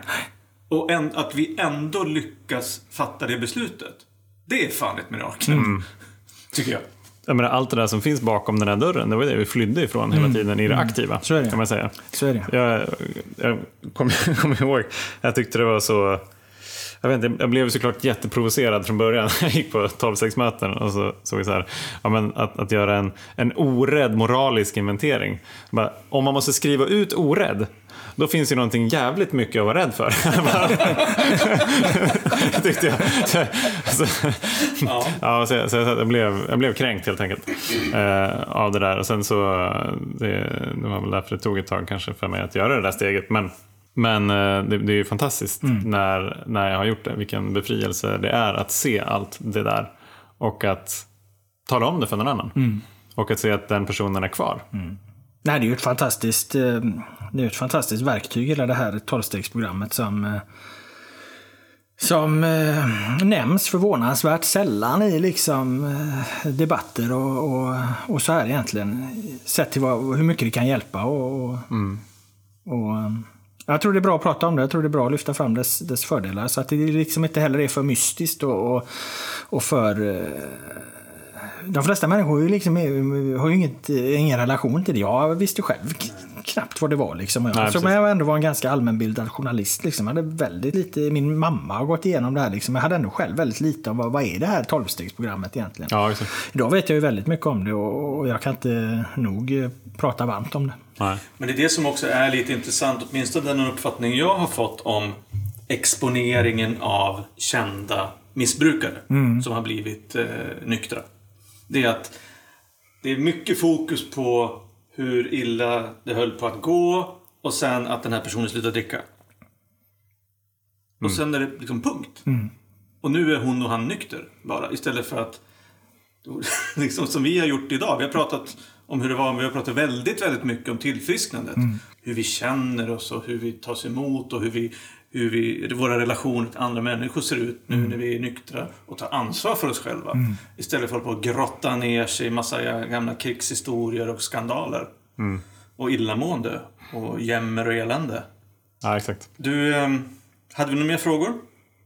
Och en, att vi ändå lyckas fatta det beslutet. Det är fan ett mirakel. Tycker jag. Jag menar, allt det där som finns bakom den här dörren, det var det vi flydde ifrån hela tiden i det aktiva. Mm. Så är det. Kan man säga. Så är det. Jag, jag kommer kom ihåg, jag tyckte det var så... Jag, vet inte, jag blev såklart jätteprovocerad från början. Jag gick på 12-6-möten och så såg jag så här, ja, men att, att göra en, en orädd moralisk inventering. Bara, om man måste skriva ut orädd, då finns ju någonting jävligt mycket att vara rädd för. Tyckte jag. Så, så, ja. så, så jag, blev, jag blev kränkt helt enkelt eh, av det där. Och sen så, det, det var väl därför det tog ett tag kanske för mig att göra det där steget. Men, men eh, det, det är ju fantastiskt när, när jag har gjort det. Vilken befrielse det är att se allt det där. Och att tala om det för någon annan. Och att se att den personen är kvar. Nej, det är ju ett fantastiskt, eh, det är ett fantastiskt verktyg, hela det här tolvstegsprogrammet som, eh, som eh, nämns förvånansvärt sällan i liksom, eh, debatter och, och, och så här egentligen. Sett till vad, hur mycket det kan hjälpa. Och, och, och, jag tror det är bra att prata om det. Jag tror det är bra att lyfta fram dess, dess fördelar. Så att det liksom inte heller är för mystiskt och, och, och för eh, de flesta människor har ju, liksom, har ju inget, eh, ingen relation till det. Jag visste själv knappt vad det var. Liksom. Jag Nej, precis. jag ändå var en ganska allmänbildad journalist. Liksom. Jag hade väldigt lite, min mamma har gått igenom det här. Liksom. Jag hade ändå själv väldigt lite om vad, vad är det här tolvstegsprogrammet egentligen. Ja, exakt. Idag vet jag ju väldigt mycket om det och, och jag kan inte nog eh, prata varmt om det. Nej. Men det är det som också är lite intressant, åtminstone den uppfattning jag har fått om exponeringen av kända missbrukare som har blivit eh, nyktra. Det är att det är mycket fokus på hur illa det höll på att gå och sen att den här personen slutar dricka. Och sen är det liksom punkt. Och nu är hon och han nykter bara istället för att liksom som vi har gjort idag. Vi har pratat om hur det var, men vi har pratat väldigt, väldigt mycket om tillfrisknandet. Hur vi känner oss och hur vi tas emot och hur, vi, hur vi, våra relationer till andra människor ser ut nu när vi är nyktra och tar ansvar för oss själva. Istället för att hålla på och grotta ner sig i massa gamla krigshistorier och skandaler. Och illamående och jämmer och elände. Ja, exakt. Du, ehm, hade vi några mer frågor?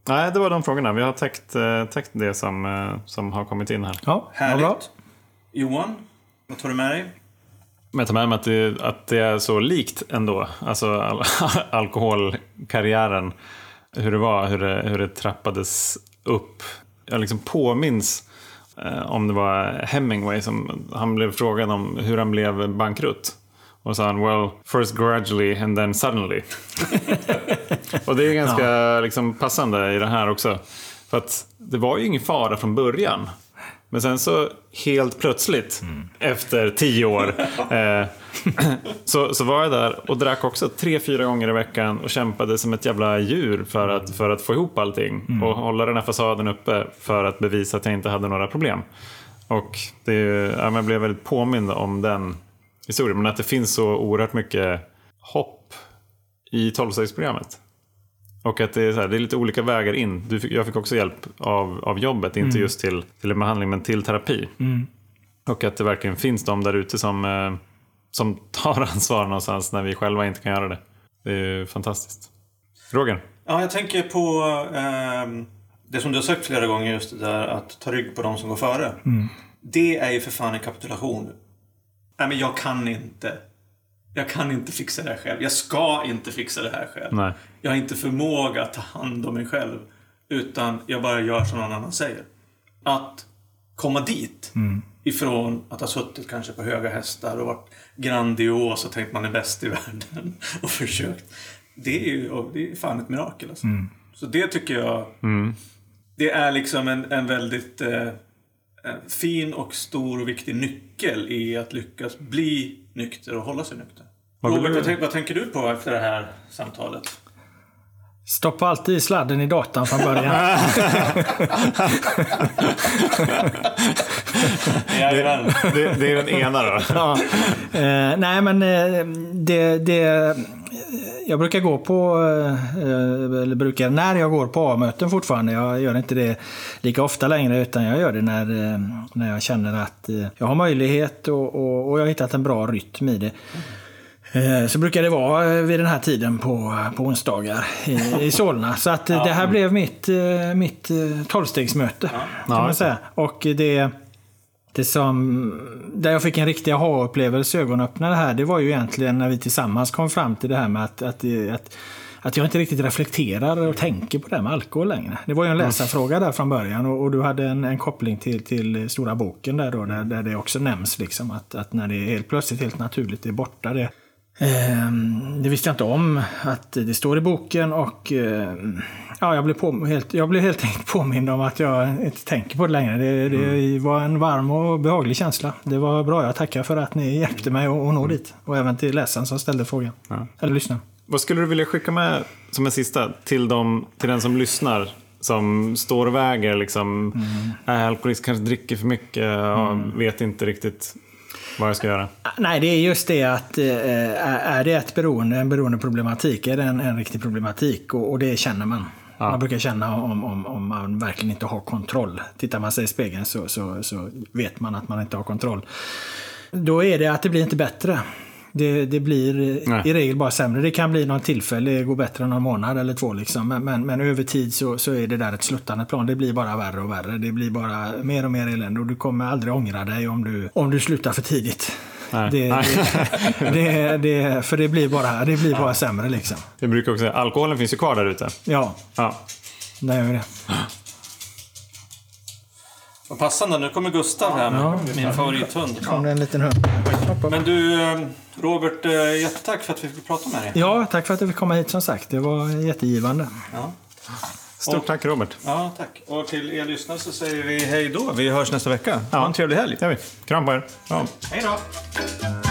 Nej, det var de frågorna. Vi har täckt, eh, täckt det som, eh, som har kommit in här. Ja, Härligt. bra. Johan, vad tar du med dig? Men jag tar med mig att det, att det är så likt ändå. Alltså al alkoholkarriären. Hur det var, hur det, hur det trappades upp. Jag liksom påminns eh, om det var Hemingway som han blev frågad om hur han blev bankrutt. Och sa han, well, first gradually and then suddenly. och det är ganska liksom, passande i det här också. För att det var ju ingen fara från början. Men sen så helt plötsligt, efter tio år, eh, så, så var jag där och drack också tre, fyra gånger i veckan och kämpade som ett jävla djur för att, för att få ihop allting. Och hålla den här fasaden uppe för att bevisa att jag inte hade några problem. Och det, ja, jag blev väldigt påmind om den historien. Men att det finns så oerhört mycket hopp i tolvstegsprogrammet. Och att det är, så här, det är lite olika vägar in. Du fick, jag fick också hjälp av, av jobbet, inte just till, till en behandling men till terapi. Och att det verkligen finns de där ute som, eh, som tar ansvar någonstans när vi själva inte kan göra det. Det är ju fantastiskt. Roger? Ja, jag tänker på ehm, det som du har sagt flera gånger, just det där att ta rygg på de som går före. Det är ju för fan en kapitulation. Nej, men jag kan inte. Jag kan inte fixa det här själv. Jag ska inte fixa det här själv. Nej. Jag har inte förmåga att ta hand om mig själv. Utan jag bara gör som någon annan säger. Att komma dit. Ifrån att ha suttit kanske på höga hästar och varit grandios och tänkt man är bäst i världen. Och försökt. Det är ju det är fan ett mirakel alltså. Så det tycker jag. Det är liksom en, en väldigt eh, en fin och stor och viktig nyckel i att lyckas bli nykter och hålla sig nykter. Vad Robert, vad, tänk, vad tänker du på efter det här samtalet? Stoppa alltid i sladden i datan från början. Jajamän. Det, det är den ena då. ja. eh, nej, men eh, det, det... Jag brukar gå på, eh, eller brukar, när jag går på A-möten fortfarande, jag gör inte det lika ofta längre, utan jag gör det när, eh, när jag känner att eh, jag har möjlighet och, och, och jag har hittat en bra rytm i det. Eh, Så brukar det vara eh, vid den här tiden på, på onsdagar i, i Solna. Så att eh, det här blev mitt, eh, mitt eh, tolvstegsmöte. Kan man säga. Och det, det som, där jag fick en riktig aha-upplevelse, ögonöppnare här, det var ju egentligen när vi tillsammans kom fram till det här med att, att, att, att jag inte riktigt reflekterar och tänker på det här med alkohol längre. Det var ju en läsarfråga där från början och, och du hade en, en koppling till, till stora boken där då, där, där det också nämns liksom att, att när det helt plötsligt helt naturligt är borta det det visste jag inte om att det står i boken och eh, ja, jag, blev på, helt, jag blev helt enkelt påmind om att jag inte tänker på det längre. Det, det var en varm och behaglig känsla. Det var bra. Jag tackar för att ni hjälpte mig att nå dit. Och även till läsaren som ställde frågan. Eller lyssnaren. Vad skulle du vilja skicka med som en sista till, dem, till den som lyssnar? Som står och väger liksom, är alkoholist, kanske dricker för mycket och vet inte riktigt vad jag ska göra. Nej, det är just det att eh, är det ett beroende, en beroendeproblematik, är det en, en riktig problematik och, och det känner man. Man brukar känna om, om, om man verkligen inte har kontroll. Tittar man sig i spegeln så, så, så vet man att man inte har kontroll. Då är det att det blir inte bättre. Det, det blir Nej. i regel bara sämre. Det kan bli någon tillfälle, det går bättre någon månad eller två. Liksom. Men, men, men över tid så, så är det där ett sluttande plan. Det blir bara värre och värre. Det blir bara mer och mer elände och du kommer aldrig ångra dig om du, om du slutar för tidigt. Nej. Det, Nej. det, det, det, för det blir bara, det blir bara sämre liksom. Jag brukar också säga alkoholen finns ju kvar där ute. Ja, Ja. det gör det. Vad passande, nu kommer Gustav här med min favorithund. Kom det en liten hund. Men du, eh, Robert, eh, jättetack för att vi fick prata med dig. Ja, tack för att du fick komma hit som sagt. Det var jättegivande. Ja. Stort tack Robert. ja, tack. Och till er lyssnare så säger vi hej då. Vi hörs nästa vecka. Ha en trevlig helg. Gör vi. Kram på er. Ja. Hej då!